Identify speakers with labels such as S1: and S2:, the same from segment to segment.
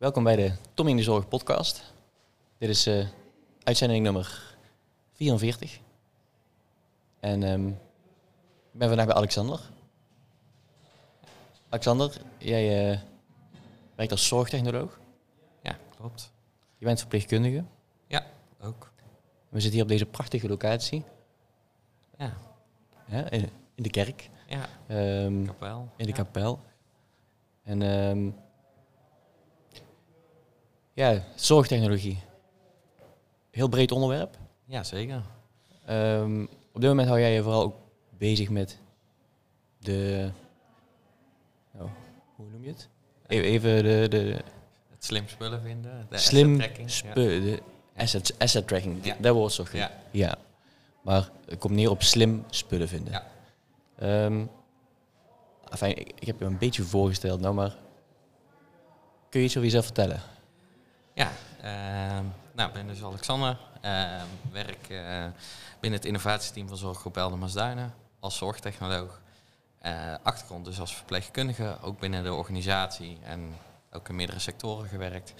S1: Welkom bij de Tom in de Zorg podcast. Dit is eh, uitzending nummer 44. En ehm, ik ben vandaag bij Alexander. Alexander, jij eh, werkt als zorgtechnoloog.
S2: Ja, klopt.
S1: Je bent verpleegkundige.
S2: Ja, ook.
S1: We zitten hier op deze prachtige locatie.
S2: Ja,
S1: in, in de kerk.
S2: ja,
S1: Ehm,
S2: kapel.
S1: in de
S2: ja.
S1: kapel. En ehm, ja, zorgtechnologie. Heel breed onderwerp.
S2: Ja, zeker.
S1: Ehm, op dit moment hou jij je vooral ook bezig met de. Nou, hoe noem je het? Even, even de, de
S2: Het slim spullen vinden. De
S1: slim
S2: asset tracking,
S1: spu- de asset, asset tracking.
S2: Ja.
S1: Dat wordt zo goed.
S2: Ja.
S1: Ja. Maar het komt neer op slim spullen vinden.
S2: Ja.
S1: Ehm, afijn, ik, ik heb je een beetje voorgesteld, nou maar. Kun je iets over jezelf vertellen?
S2: Ja, ehm, nou, ik ben dus Alexander. Ehm, werk eh, binnen het innovatieteam van Zorggroep Eldermasduinen als zorgtechnoloog. Eh, achtergrond dus als verpleegkundige, ook binnen de organisatie en ook in meerdere sectoren gewerkt.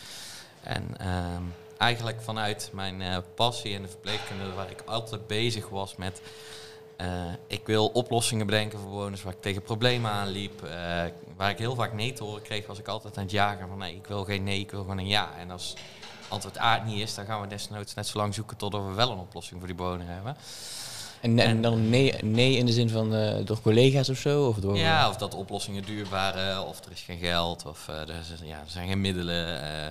S2: En ehm, eigenlijk vanuit mijn eh, passie in de verpleegkunde, waar ik altijd bezig was met... eh, ik wil oplossingen bedenken voor bewoners waar ik tegen problemen aanliep. eh waar ik heel vaak nee te horen kreeg, was ik altijd aan het jagen van nee, ik wil geen nee, ik wil gewoon een ja. En als antwoord A het niet is, dan gaan we desnoods net zo lang zoeken totdat we wel een oplossing voor die bewoner hebben.
S1: En, dan nee, nee in de zin van eh, door collega's of zo? Of door,
S2: Ja, of dat de oplossingen duur waren, of er is geen geld, of er, is- ja, er zijn geen middelen. eh,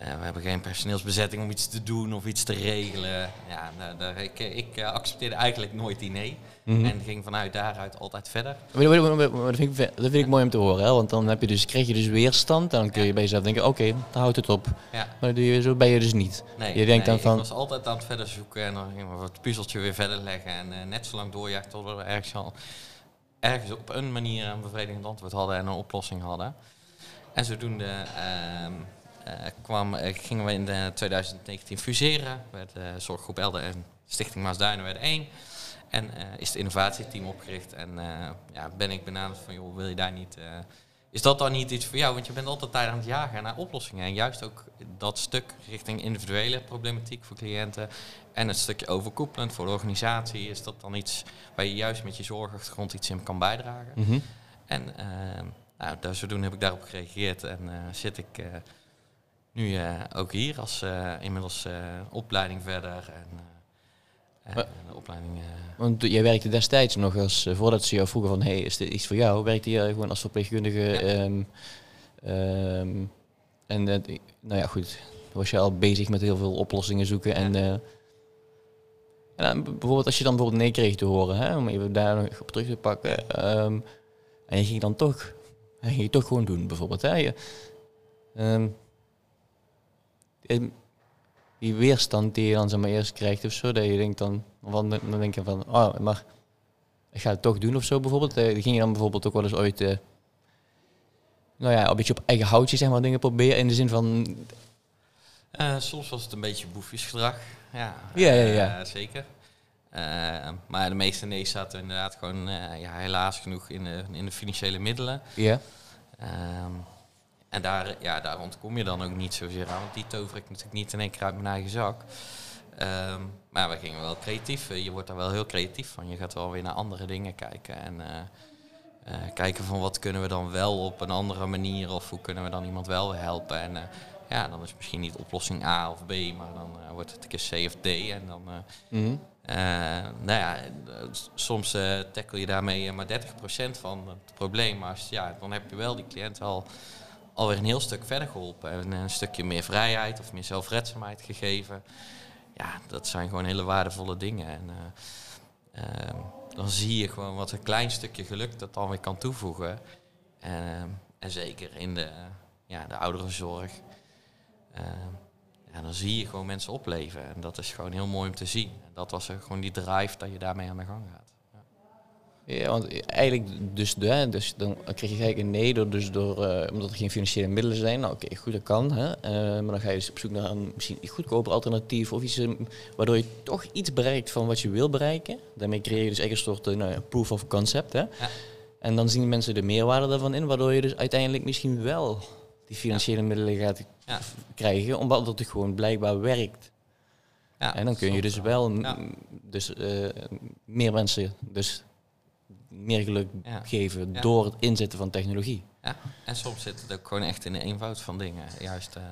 S2: eh, we hebben geen personeelsbezetting om iets te doen of iets te regelen. Ja, daar, daar- ik, ik eh, accepteerde eigenlijk nooit die nee.
S1: Mhm.
S2: En ging vanuit daaruit altijd verder.
S1: Maar Dat maar- maar- maar dat vind, ik, dat vind ik mooi om te horen, hè? want dan heb je dus, krijg je dus weerstand. Dan kun je
S2: Ja.
S1: bij jezelf denken, oké, dan houdt het op.
S2: Ja.
S1: Maar je, zo ben je dus niet.
S2: Nee,
S1: Je denkt
S2: nee,
S1: dan van-
S2: Ik was altijd aan het verder zoeken en dan gingen we het puzzeltje weer verder leggen. En eh, net zo lang doorjagen tot we ergens al ergens op een manier een bevredigend antwoord hadden en een oplossing hadden. En zodoende ehm, eh, kwam, eh, gingen we in de 2019 fuseren. Werd eh, Zorggroep Elder en Stichting Maasduinen werden één. En eh, is het innovatieteam opgericht. En eh, ja, ben ik benaderd van, joh, wil je daar niet... eh, is dat dan niet iets voor jou? Want je bent altijd tijd aan het jagen naar oplossingen. En juist ook dat stuk richting individuele problematiek voor cliënten. En het stukje overkoepelend voor de organisatie. Is dat dan iets waar je juist met je zorgachtergrond iets in kan bijdragen?
S1: Mhm.
S2: En eh, nou, daar, zodoende heb ik daarop gereageerd. En eh, zit ik eh, nu eh, ook hier als eh, inmiddels eh, opleiding verder. En, de opleiding...
S1: Want jij werkte destijds nog als, voordat ze jou vroegen van, hey, is dit iets voor jou? Werkte je gewoon als verpleegkundige?
S2: Ja.
S1: ehm, en nou ja, goed, was je al bezig met heel veel oplossingen zoeken. En, bijvoorbeeld als je dan bijvoorbeeld nee kreeg te horen, hè, om even daar nog op terug te pakken. ehm, en je ging dan toch, en ging je toch gewoon doen, bijvoorbeeld. Hè, je, die weerstand die je dan zeg maar, eerst krijgt of zo, dat je denkt dan, van, dan denk je van, oh, maar ik ga het toch doen of zo bijvoorbeeld. Eh, ging je dan bijvoorbeeld ook wel eens ooit, eh, nou ja, een beetje op eigen houtje zeg maar dingen proberen in de zin van,
S2: Eh, soms was het een beetje boefjesgedrag. Ja,
S1: Ja, ja, ja.
S2: zeker. Maar de meeste nee zaten inderdaad gewoon ja, helaas genoeg in de, in de financiële middelen.
S1: ja,
S2: Ehm, en daar, ja, daar ontkom je dan ook niet zozeer aan, want die tover ik natuurlijk niet in één keer uit mijn eigen zak. Ehm, maar we gingen wel creatief. eh, Je wordt daar wel heel creatief van. Je gaat wel weer naar andere dingen kijken. En eh, eh, kijken van wat kunnen we dan wel op een andere manier. Of hoe kunnen we dan iemand wel helpen. En ja, dan is misschien niet oplossing A of B. Maar dan wordt het een keer C of D. En dan...
S1: Mhm.
S2: nou ja, soms tackle je daarmee maar 30% van het probleem. Maar als, ja, dan heb je wel die cliënt al alweer een heel stuk verder geholpen. En een stukje meer vrijheid of meer zelfredzaamheid gegeven. Ja, dat zijn gewoon hele waardevolle dingen. En eh, ehm, dan zie je gewoon wat een klein stukje geluk dat dan weer kan toevoegen. En zeker in de, ja, de ouderenzorg. Ehm, ja, dan zie je gewoon mensen opleven. En dat is gewoon heel mooi om te zien. En dat was gewoon die drive dat je daarmee aan de gang gaat.
S1: Ja, want eigenlijk, dus, de, dus dan krijg je eigenlijk een nee door, dus door, eh, omdat er geen financiële middelen zijn. Nou, oké, goed, dat kan. Hè? Eh, maar dan ga je dus op zoek naar een misschien goedkoper alternatief of iets eh, waardoor je toch iets bereikt van wat je wil bereiken. Daarmee creëer je dus echt een soort nou, ja, proof of concept. Hè?
S2: Ja.
S1: En dan zien mensen de meerwaarde daarvan in, waardoor je dus uiteindelijk misschien wel die financiële middelen gaat krijgen, omdat het gewoon blijkbaar werkt.
S2: Ja,
S1: en dan kun je dus
S2: wel.
S1: dus, meer mensen dus meer geluk
S2: Ja.
S1: geven
S2: Ja.
S1: door het inzetten van technologie.
S2: Ja, en soms zit het ook gewoon echt in de eenvoud van dingen. Juist eh,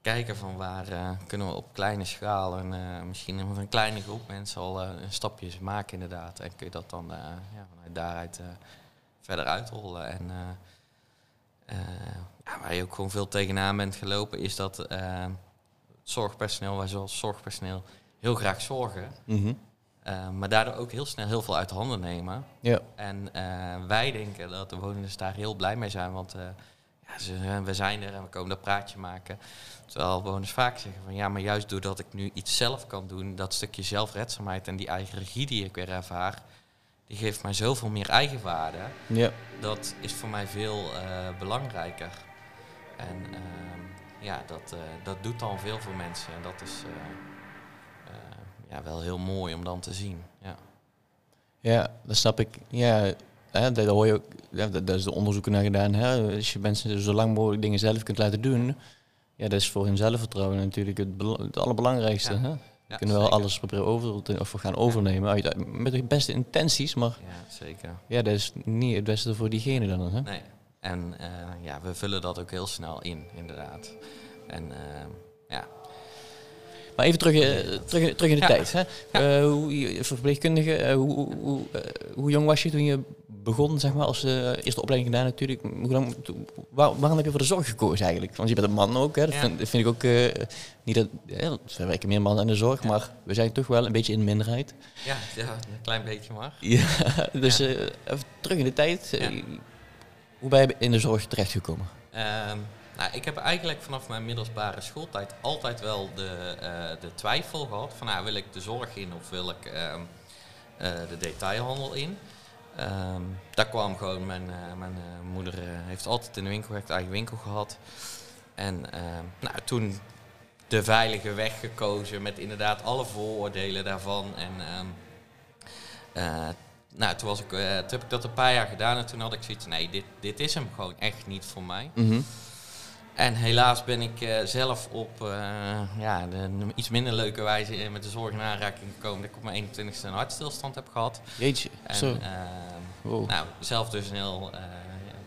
S2: kijken van waar eh, kunnen we op kleine schaal en eh, misschien met een kleine groep mensen al een stapje maken inderdaad. En kun je dat dan ja, vanuit daaruit verder uitrollen. En ja, waar je ook gewoon veel tegenaan bent gelopen is dat zorgpersoneel, wij zoals zorgpersoneel heel graag zorgen.
S1: Mhm.
S2: Eh, maar daardoor ook heel snel heel veel uit handen nemen.
S1: Ja.
S2: En eh, wij denken dat de bewoners daar heel blij mee zijn, want eh, ja, ze, we zijn er en we komen dat praatje maken. Terwijl bewoners vaak zeggen van ja, maar juist doordat ik nu iets zelf kan doen, dat stukje zelfredzaamheid en die eigen regie die ik weer ervaar, die geeft mij zoveel meer eigenwaarde.
S1: Ja.
S2: Dat is voor mij veel eh, belangrijker. En ehm, ja, dat, dat doet dan veel voor mensen en dat is ja, wel heel mooi om dan te zien. Ja.
S1: Ja, dat snap ik. Ja, hè, daar hoor je ook, ja, daar is de onderzoeken naar gedaan. Hè. Als je mensen zo lang mogelijk dingen zelf kunt laten doen, ja, dat is voor hun zelfvertrouwen natuurlijk het, het allerbelangrijkste.
S2: Ja.
S1: Hè.
S2: Ja,
S1: kunnen wel
S2: zeker.
S1: alles proberen over te, of gaan overnemen uit, met de beste intenties, maar
S2: Ja, zeker.
S1: ja, dat is niet het beste voor diegene dan. Hè.
S2: Nee. En eh, ja, we vullen dat ook heel snel in, inderdaad. En eh, ja,
S1: Maar even terug, eh, terug, terug in de
S2: Ja.
S1: tijd. Hè. Eh, hoe, je- verpleegkundige, eh, hoe, hoe, hoe, hoe jong was je toen je begon, zeg maar, als eerste opleiding gedaan natuurlijk? Hoe lang, waar- waarom heb je voor de zorg gekozen eigenlijk? Want je bent een man ook, hè? dat,
S2: Ja.
S1: vind, dat vind ik ook niet dat... Ja, er werken meer mannen in de zorg,
S2: Ja.
S1: maar we zijn toch wel een beetje in de minderheid.
S2: ja, ja een klein beetje maar.
S1: Ja, dus
S2: Ja.
S1: even terug in de tijd.
S2: Ja.
S1: Hoe ben je in de zorg terechtgekomen?
S2: Ehm, nou, ik heb eigenlijk vanaf mijn middelbare schooltijd altijd wel de, eh, de twijfel gehad van nou, wil ik de zorg in of wil ik ehm, eh, de detailhandel in. Ehm, daar kwam gewoon, mijn, eh, mijn moeder heeft altijd in de winkel gewerkt, eigen winkel gehad. En ehm, nou, toen de veilige weg gekozen met inderdaad alle vooroordelen daarvan. En nou, toen, was ik, toen heb ik dat een paar jaar gedaan en toen had ik zoiets nee, dit, dit is hem gewoon echt niet voor mij.
S1: Mhm.
S2: En helaas ben ik eh, zelf op eh, ja, de, iets minder leuke wijze eh, met de zorg in aanraking gekomen. Dat ik op mijn 21ste een hartstilstand heb gehad.
S1: Jeetje,
S2: En
S1: zo. Wow.
S2: nou, zelf dus een heel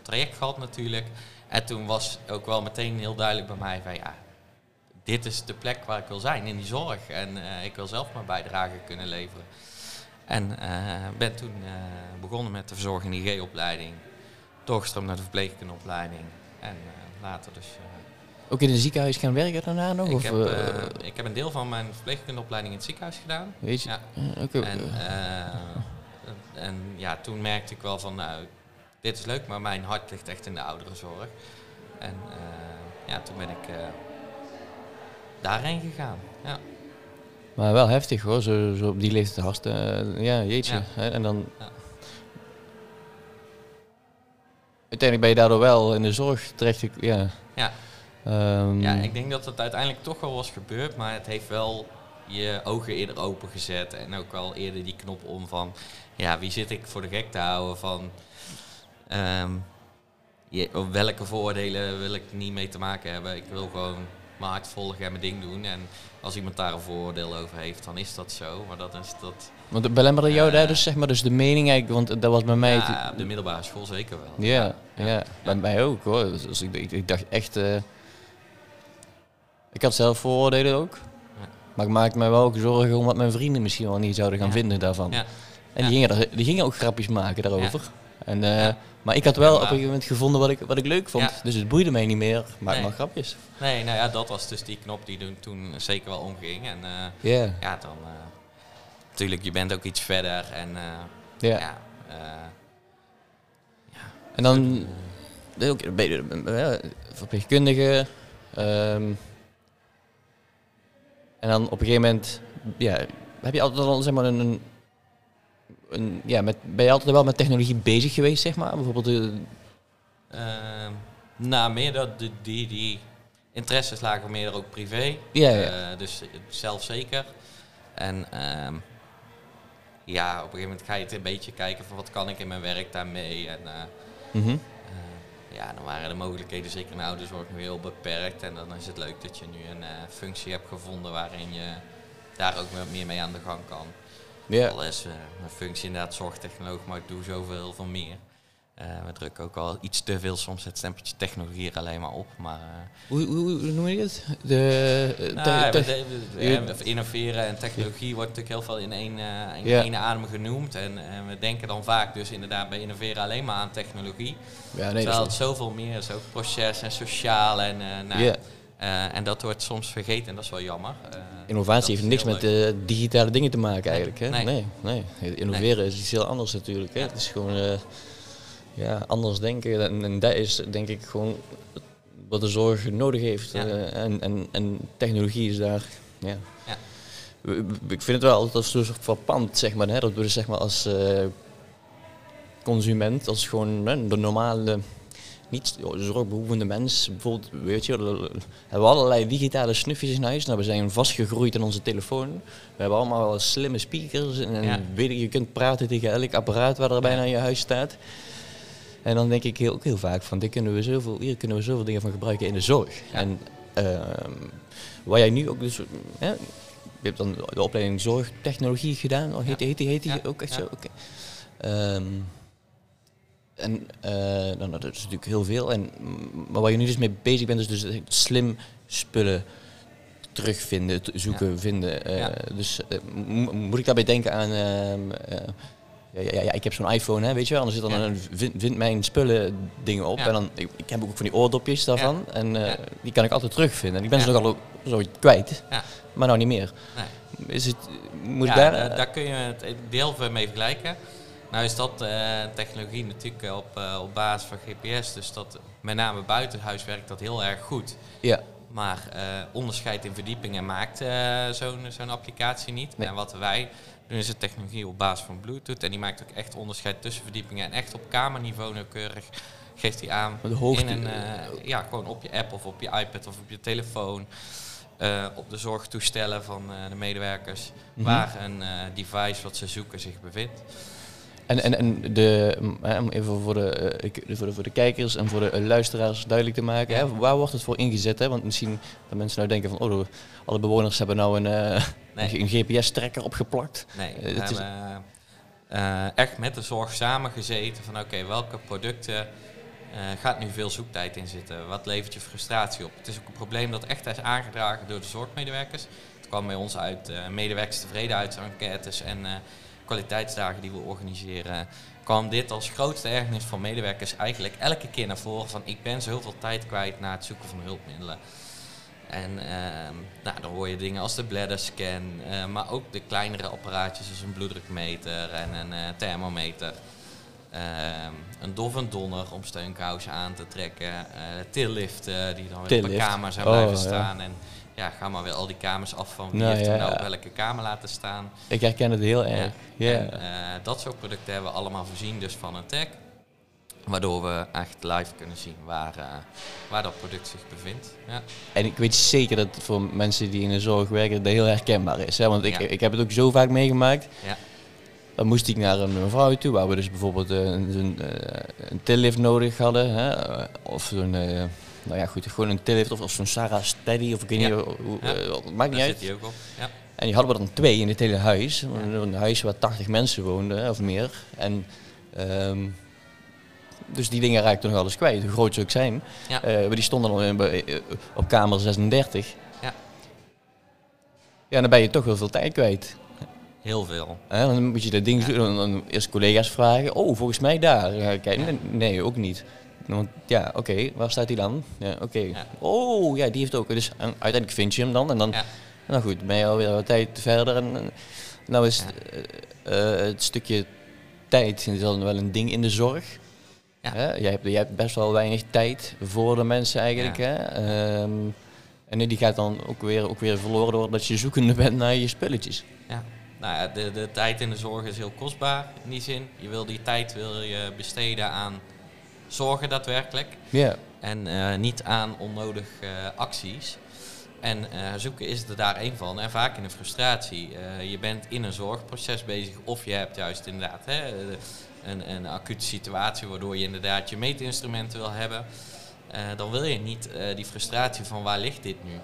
S2: traject gehad natuurlijk. En toen was ook wel meteen heel duidelijk bij mij van ja, dit is de plek waar ik wil zijn, in die zorg. En ik wil zelf mijn bijdrage kunnen leveren. En ben toen begonnen met de verzorging IG-opleiding. Doorgestroomd naar de verpleegkundeopleiding. En later dus... eh,
S1: Ook in een ziekenhuis gaan werken daarna nog?
S2: ik,
S1: of,
S2: heb,
S1: eh,
S2: eh, ik heb een deel van mijn verpleegkundeopleiding in het ziekenhuis gedaan.
S1: weet je?
S2: ja.
S1: oké.
S2: En, en ja, toen merkte ik wel van, nou, dit is leuk, maar mijn hart ligt echt in de ouderenzorg. En ja, toen ben ik daarheen gegaan. Ja.
S1: Maar wel heftig hoor, zo, zo op die leeftijd eh, ja, jeetje.
S2: Ja.
S1: En dan.
S2: Ja.
S1: Uiteindelijk ben je daardoor wel in de zorg terecht. Ja.
S2: Ja.
S1: Ehm,
S2: ja, ik denk dat het uiteindelijk toch wel was gebeurd, maar het heeft wel je ogen eerder opengezet. En ook wel eerder die knop om van, ja, wie zit ik voor de gek te houden van... ehm, je, welke vooroordelen wil ik niet mee te maken hebben. Ik wil gewoon hart volgen en mijn ding doen. En als iemand daar een vooroordeel over heeft, dan is dat zo. Maar dat is dat.
S1: Want belemmerde jou daar dus, zeg maar, dus de mening eigenlijk, want dat was bij mij.
S2: Ja, op de middelbare school zeker wel.
S1: ja, ja,
S2: ja.
S1: bij mij ook hoor. Dus, dus ik, ik, ik dacht echt. eh, ik had zelf vooroordelen ook. Maar ik maakte me wel ook zorgen om wat mijn vrienden misschien wel niet zouden gaan vinden daarvan.
S2: Ja.
S1: En die, gingen er, die gingen ook grapjes maken daarover. En, eh,
S2: Ja.
S1: Maar ik had wel op een gegeven moment gevonden wat ik, wat ik leuk vond. Dus het boeide mij niet meer. Maak
S2: Nee.
S1: maar grapjes.
S2: Nee, nou ja, dat was dus die knop die toen, zeker wel omging. En eh,
S1: Ja.
S2: ja, dan. eh, natuurlijk, je bent ook iets verder. En eh,
S1: ja.
S2: ja. eh,
S1: En dan eh, eh, verpleegkundige. ehm, en dan op een gegeven moment, ja, heb je altijd al zeg maar een, een, ja, met, ben je altijd wel met technologie bezig geweest, zeg maar? Bijvoorbeeld, eh,
S2: Ehm, nou, meer dat de, die, die interesses lagen meer ook privé.
S1: Ja, ja.
S2: Eh, dus zelf zeker. En ehm, ja, op een gegeven moment ga je het een beetje kijken van wat kan ik in mijn werk daarmee. En eh,
S1: mhm.
S2: eh, ja, dan waren de mogelijkheden zeker in de ouderzorg nu heel beperkt. En dan is het leuk dat je nu een eh, functie hebt gevonden waarin je daar ook meer mee aan de gang kan.
S1: Ja.
S2: Al is mijn functie inderdaad zorgtechnoloog, maar ik doe zoveel heel veel meer. Uh, we drukken ook al iets te veel soms het stempeltje technologie er alleen maar op. Maar, uh,
S1: hoe, hoe, hoe, noem je het? De,
S2: nou, de, de, innoveren en technologie wordt natuurlijk heel veel in één, uh, in ja. één adem genoemd. En, en, we denken dan vaak dus inderdaad bij innoveren alleen maar aan technologie. Ja, nee, Terwijl het zoveel meer is, ook proces en sociaal. En, nou, yeah. Uh, en dat wordt soms vergeten en dat is wel jammer. Uh,
S1: Innovatie heeft niks met uh, digitale dingen te maken eigenlijk. Hè? Nee, nee. nee. Innoveren nee. is iets heel anders natuurlijk. Hè? Het is gewoon ja, anders denken. En, en, dat is denk ik gewoon wat de zorg nodig heeft. Ja. en, en, en technologie is daar. Ja. ja. Ik vind het wel altijd zo verpand, zeg maar. Hè? Dat we dus, zeg maar als consument, als gewoon de normale niet zorgbehoevende mens, bijvoorbeeld, weet je, we hebben allerlei digitale snufjes in huis. Nou, we zijn vastgegroeid in onze telefoon. We hebben allemaal wel slimme speakers en, ja. weet je, je kunt praten tegen elk apparaat waar er bijna in je huis staat. En dan denk ik heel, ook heel vaak van, dit kunnen we zoveel, hier kunnen we zoveel dingen van gebruiken in de zorg. Ja. En uh, waar jij nu ook dus, hè, je hebt dan de opleiding zorgtechnologie gedaan, heet, heet, die, heet die ook echt zo? Okay. Um, en uh, nou, dat is natuurlijk heel veel. En, maar waar je nu dus mee bezig bent, is dus slim spullen terugvinden, zoeken, ja. vinden. Uh, ja. Dus uh, moet ik daarbij denken aan. Ehm, ja, ja, ja, ik heb zo'n iPhone, hè, weet je wel. En er zit dan een vind, vind, mijn spullen dingen op. En dan, ik, ik, heb ook van die oordopjes daarvan. En die kan ik altijd terugvinden. En ik ben ze nogal zo kwijt. Maar nou niet meer. Nee. Is het, moet daar,
S2: daar kun je het deel mee vergelijken. Nou is dat uh, technologie natuurlijk op, uh, op basis van GPS, dus dat met name buitenhuis werkt dat heel erg goed.
S1: Ja.
S2: Maar uh, onderscheid in verdiepingen maakt zo'n zo'n applicatie niet. Nee. En wat wij doen is het technologie op basis van Bluetooth en die maakt ook echt onderscheid tussen verdiepingen en echt op kamerniveau nauwkeurig geeft hij aan
S1: de hoogte.
S2: in een, ja, gewoon op je app of op je iPad of op je telefoon. op de zorgtoestellen van de medewerkers, mm -hmm. waar een device wat ze zoeken zich bevindt.
S1: En, en, en de, om even voor de, voor, de, voor de kijkers en voor de luisteraars duidelijk te maken, hè, waar wordt het voor ingezet? Hè? Want misschien dat mensen nou denken van, oh, alle bewoners hebben nou een, uh, nee. een GPS-trekker opgeplakt.
S2: Nee, we hebben uh, echt met de zorg samengezeten van, oké, okay, welke producten gaat nu veel zoektijd in zitten? Wat levert je frustratie op? Het is ook een probleem dat echt is aangedragen door de zorgmedewerkers. Het kwam bij ons uit medewerkers tevredenheidsenquêtes en kwaliteitsdagen die we organiseren, kwam dit als grootste ergernis van medewerkers eigenlijk elke keer naar voren van ik ben zoveel tijd kwijt na het zoeken van hulpmiddelen. En uh, nou, dan hoor je dingen als de bladderscan, uh, maar ook de kleinere apparaatjes zoals een bloeddrukmeter en een uh, thermometer. Ehm, een dof en donner om steunkousen aan te trekken. tilliften die dan weer op een kamer zijn blijven oh, staan. Ja. En ja, ga maar weer al die kamers af van wie nou, heeft er nou op welke kamer laten staan.
S1: Ik herken het heel erg. Ja.
S2: En, uh, dat soort producten hebben we allemaal voorzien dus van een tag. Waardoor we echt live kunnen zien waar, uh, waar dat product zich bevindt. Ja.
S1: En ik weet zeker dat voor mensen die in de zorg werken dat heel herkenbaar is. Hè? Want ik, ik heb het ook zo vaak meegemaakt. Ja. Dan moest ik naar een mevrouw toe waar we dus bijvoorbeeld een, een, een tillift nodig hadden. Hè? Of zo'n nou ja, goed, gewoon een tillift of, of zo'n Sarah Steady of ik weet niet hoe, uh, maakt niet uit.
S2: Die ook op. Ja.
S1: En die hadden we dan twee in het hele huis. Een huis waar 80 mensen woonden of meer. En um, dus die dingen raakten nog alles kwijt, hoe groot ze ook zijn. Ja. Uh, maar die stonden dan uh, op kamer 36. Ja. Ja, dan ben je toch heel veel tijd kwijt.
S2: Heel veel.
S1: dan moet je dat ding ja. dan, dan eerst collega's vragen. Oh, volgens mij daar. Kijk, nee, nee, ook niet. Want ja, oké, okay, waar staat hij dan? Ja, oké. Okay. Ja. Oh, ja, die heeft ook. Dus en, uiteindelijk vind je hem dan. En dan, ja. nou goed, ben je alweer wat tijd verder. En, nou is uh, het stukje tijd is dan wel een ding in de zorg. Ja. Hè? Jij, hebt, jij hebt best wel weinig tijd voor de mensen eigenlijk. Hè? Um, en die gaat dan ook weer, ook weer verloren doordat je zoekende bent naar je spulletjes.
S2: Ja. Nou ja, de, de tijd in de zorg is heel kostbaar in die zin. Je wil die tijd wil je besteden aan zorgen daadwerkelijk. En uh, niet aan onnodige uh, acties. En uh, zoeken is er daar één van. En vaak in een frustratie. je bent in een zorgproces bezig of je hebt juist inderdaad hè, een, een acute situatie waardoor je inderdaad je meetinstrumenten wil hebben, eh, dan wil je niet eh, die frustratie van waar ligt dit nu.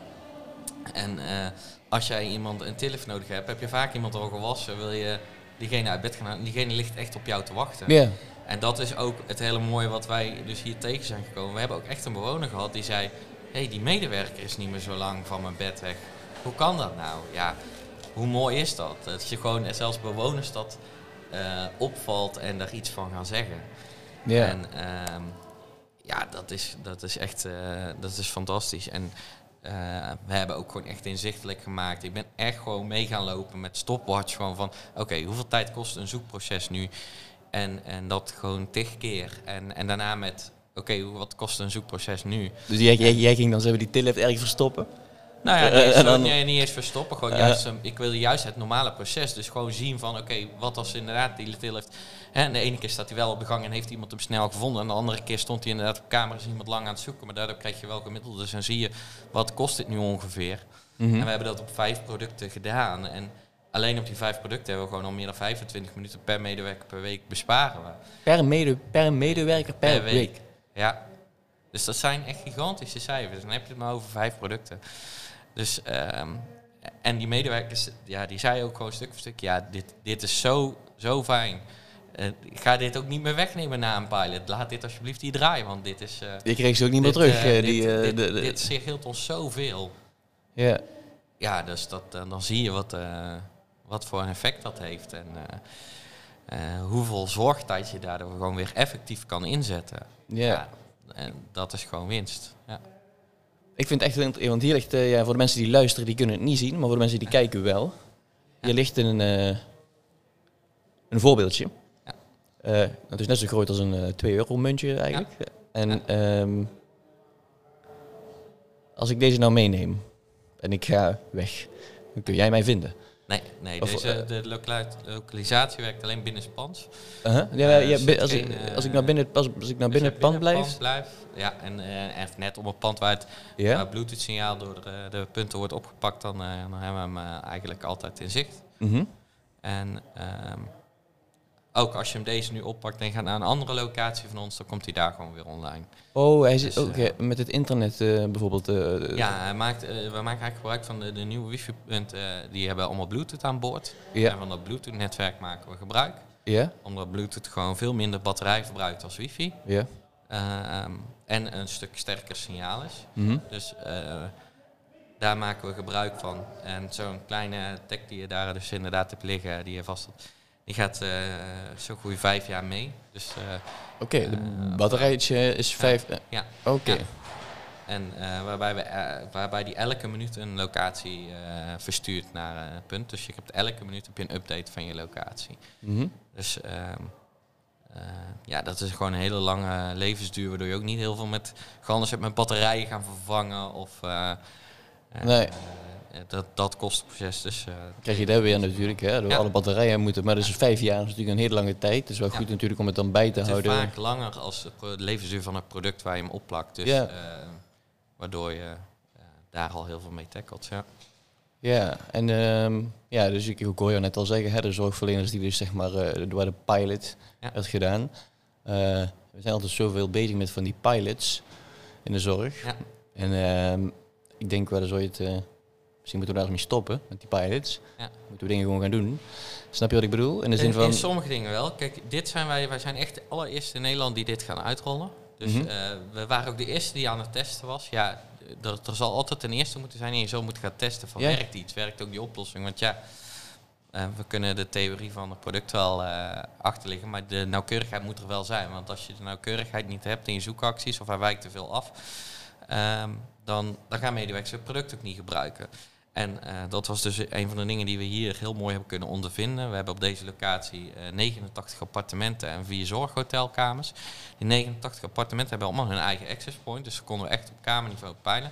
S2: En eh, als jij iemand een telefoon nodig hebt, heb je vaak iemand al gewassen, wil je diegene uit bed gaan halen. Diegene ligt echt op jou te wachten.
S1: Ja.
S2: En dat is ook het hele mooie wat wij dus hier tegen zijn gekomen. We hebben ook echt een bewoner gehad die zei: Hé, hey, die medewerker is niet meer zo lang van mijn bed weg. Hoe kan dat nou? Ja, hoe mooi is dat? Dat je gewoon zelfs bewoners dat eh, opvalt en daar iets van gaan zeggen.
S1: Ja.
S2: En ehm, ja, dat is, dat is echt eh, dat is fantastisch. En eh, we hebben ook gewoon echt inzichtelijk gemaakt. Ik ben echt gewoon mee gaan lopen met stopwatch. Gewoon van, oké, hoeveel tijd kost een zoekproces nu? En, en dat gewoon tig keer. En, en daarna met, oké, wat kost een zoekproces nu?
S1: Dus jij, jij, jij ging dan zo die tilllift ergens verstoppen?
S2: Nou ja,
S1: Eh,
S2: nee, zo-
S1: dan-
S2: nee, niet eens verstoppen. Gewoon
S1: Eh.
S2: juist, um, ik wilde juist het normale proces. Dus gewoon zien van, oké, wat als inderdaad die heeft... En de ene keer staat hij wel op de gang en heeft iemand hem snel gevonden. En de andere keer stond hij inderdaad op camera, is iemand lang aan het zoeken. Maar daardoor krijg je wel gemiddeld. Dus dan zie je, wat kost dit nu ongeveer?
S1: Mhm.
S2: En we hebben dat op vijf producten gedaan. En alleen op die vijf producten hebben we gewoon al meer dan 25 minuten per medewerker per week besparen we.
S1: Per, mede, per medewerker per,
S2: Per
S1: week.
S2: week. Ja. Dus dat zijn echt gigantische cijfers. Dan heb je het maar over vijf producten. Dus, ehm, en die medewerkers, ja, die zeiden ook gewoon stuk voor stuk, ja, dit, dit is zo, zo fijn. Eh, ik ga dit ook niet meer wegnemen na een pilot. Laat dit alsjeblieft hier draaien, want dit is... eh,
S1: Je kreeg ze ook niet meer
S2: dit,
S1: terug.
S2: eh,
S1: die,
S2: dit, dit, dit scheelt ons zoveel.
S1: ja.
S2: Ja, dus dat, dan zie je wat, wat voor een effect dat heeft. En eh, eh, hoeveel zorgtijd je daardoor gewoon weer effectief kan inzetten.
S1: Ja.
S2: en dat is gewoon winst. Ja.
S1: Ik vind het echt want hier ligt, eh, ja, voor de mensen die luisteren, die kunnen het niet zien, maar voor de mensen die kijken wel. Hier ligt een, een voorbeeldje.
S2: Ja.
S1: Eh, het is net zo groot als een eh 2 euro muntje eigenlijk. En ehm, als ik deze nou meeneem en ik ga weg, dan kun jij mij vinden.
S2: Nee, nee
S1: Of,
S2: deze,
S1: eh,
S2: de localisatie werkt alleen binnen Spans.
S1: Uh-huh. Ja,
S2: Eh,
S1: ja, bi- als, ik,
S2: eh,
S1: als ik nou binnen, als, als ik
S2: Dus
S1: binnen het pand blijf.
S2: pand blijf. Ja, en, en net op een pand waar het Bluetooth signaal door de, de punten wordt opgepakt, dan, dan hebben we hem eigenlijk altijd in zicht.
S1: Mhm.
S2: En ehm, ook als je hem deze nu oppakt en gaat naar een andere locatie van ons, dan komt hij daar gewoon weer online.
S1: Oh, hij zit
S2: Dus,
S1: ook
S2: eh,
S1: met het internet eh, bijvoorbeeld. eh,
S2: Ja, hij maakt, we maken eigenlijk gebruik van de, de nieuwe wifi-punten. die hebben allemaal Bluetooth aan boord.
S1: Ja.
S2: En van dat Bluetooth-netwerk maken we gebruik.
S1: Ja,
S2: Omdat Bluetooth gewoon veel minder batterij verbruikt als wifi.
S1: ja.
S2: Ehm, en een stuk sterker signaal is.
S1: Mhm.
S2: Dus daar maken we gebruik van. En zo'n kleine tech die je daar dus inderdaad hebt liggen, die je vast hebt, die gaat eh zo goed vijf jaar mee. Dus, eh,
S1: Oké, de
S2: Eh,
S1: batterijtje is vijf.
S2: ja.
S1: Oké.
S2: En waarbij, we, waarbij die elke minuut een locatie verstuurt naar een punt. Dus je hebt elke minuut heb je een update van je locatie.
S1: Mhm.
S2: Dus ehm, eh, ja, dat is gewoon een hele lange levensduur, waardoor je ook niet heel veel met, gewoon anders hebt met batterijen gaan vervangen of
S1: Nee.
S2: Eh, dat, dat kost het proces. Dus eh,
S1: Krijg je daar weer natuurlijk, hè, door
S2: Ja.
S1: alle batterijen moeten. Maar dus vijf jaar is natuurlijk een hele lange tijd. Het is wel
S2: Ja.
S1: goed natuurlijk om het dan bij te
S2: het is
S1: houden.
S2: vaak langer als de levensduur van het product waar je hem opplakt. Dus
S1: Ja.
S2: eh, waardoor je daar al heel veel mee tackelt. Ja.
S1: Ja, en ehm, ja, dus ik, ik hoor jou net al zeggen, hè, de zorgverleners die dus zeg maar door de pilot werd gedaan. We zijn altijd zoveel bezig met van die pilots in de zorg. En ehm, ik denk wel eens ooit, eh misschien moeten we daar eens mee stoppen met die pilots.
S2: Ja.
S1: Moeten we dingen gewoon gaan doen. Snap je wat ik bedoel? In de zin
S2: In,
S1: van,
S2: in sommige dingen wel. Kijk, dit zijn wij, wij zijn echt de allereerste in Nederland die dit gaan uitrollen. Dus
S1: Mhm.
S2: eh, we waren ook de eerste die aan het testen was. Ja, er, zal altijd een eerste moeten zijn en je zal moeten gaan testen van
S1: Ja.
S2: werkt iets, werkt ook die oplossing. Want ja, eh, we kunnen de theorie van het product wel eh, achterliggen, maar de nauwkeurigheid moet er wel zijn. Want als je de nauwkeurigheid niet hebt in je zoekacties of hij wijkt te veel af, ehm, dan, dan gaan medewerkers het product ook niet gebruiken. En eh, dat was dus een van de dingen die we hier heel mooi hebben kunnen ondervinden. We hebben op deze locatie eh, 89 appartementen en vier zorghotelkamers. Die 89 appartementen hebben allemaal hun eigen access point, dus ze konden we echt op kamerniveau peilen.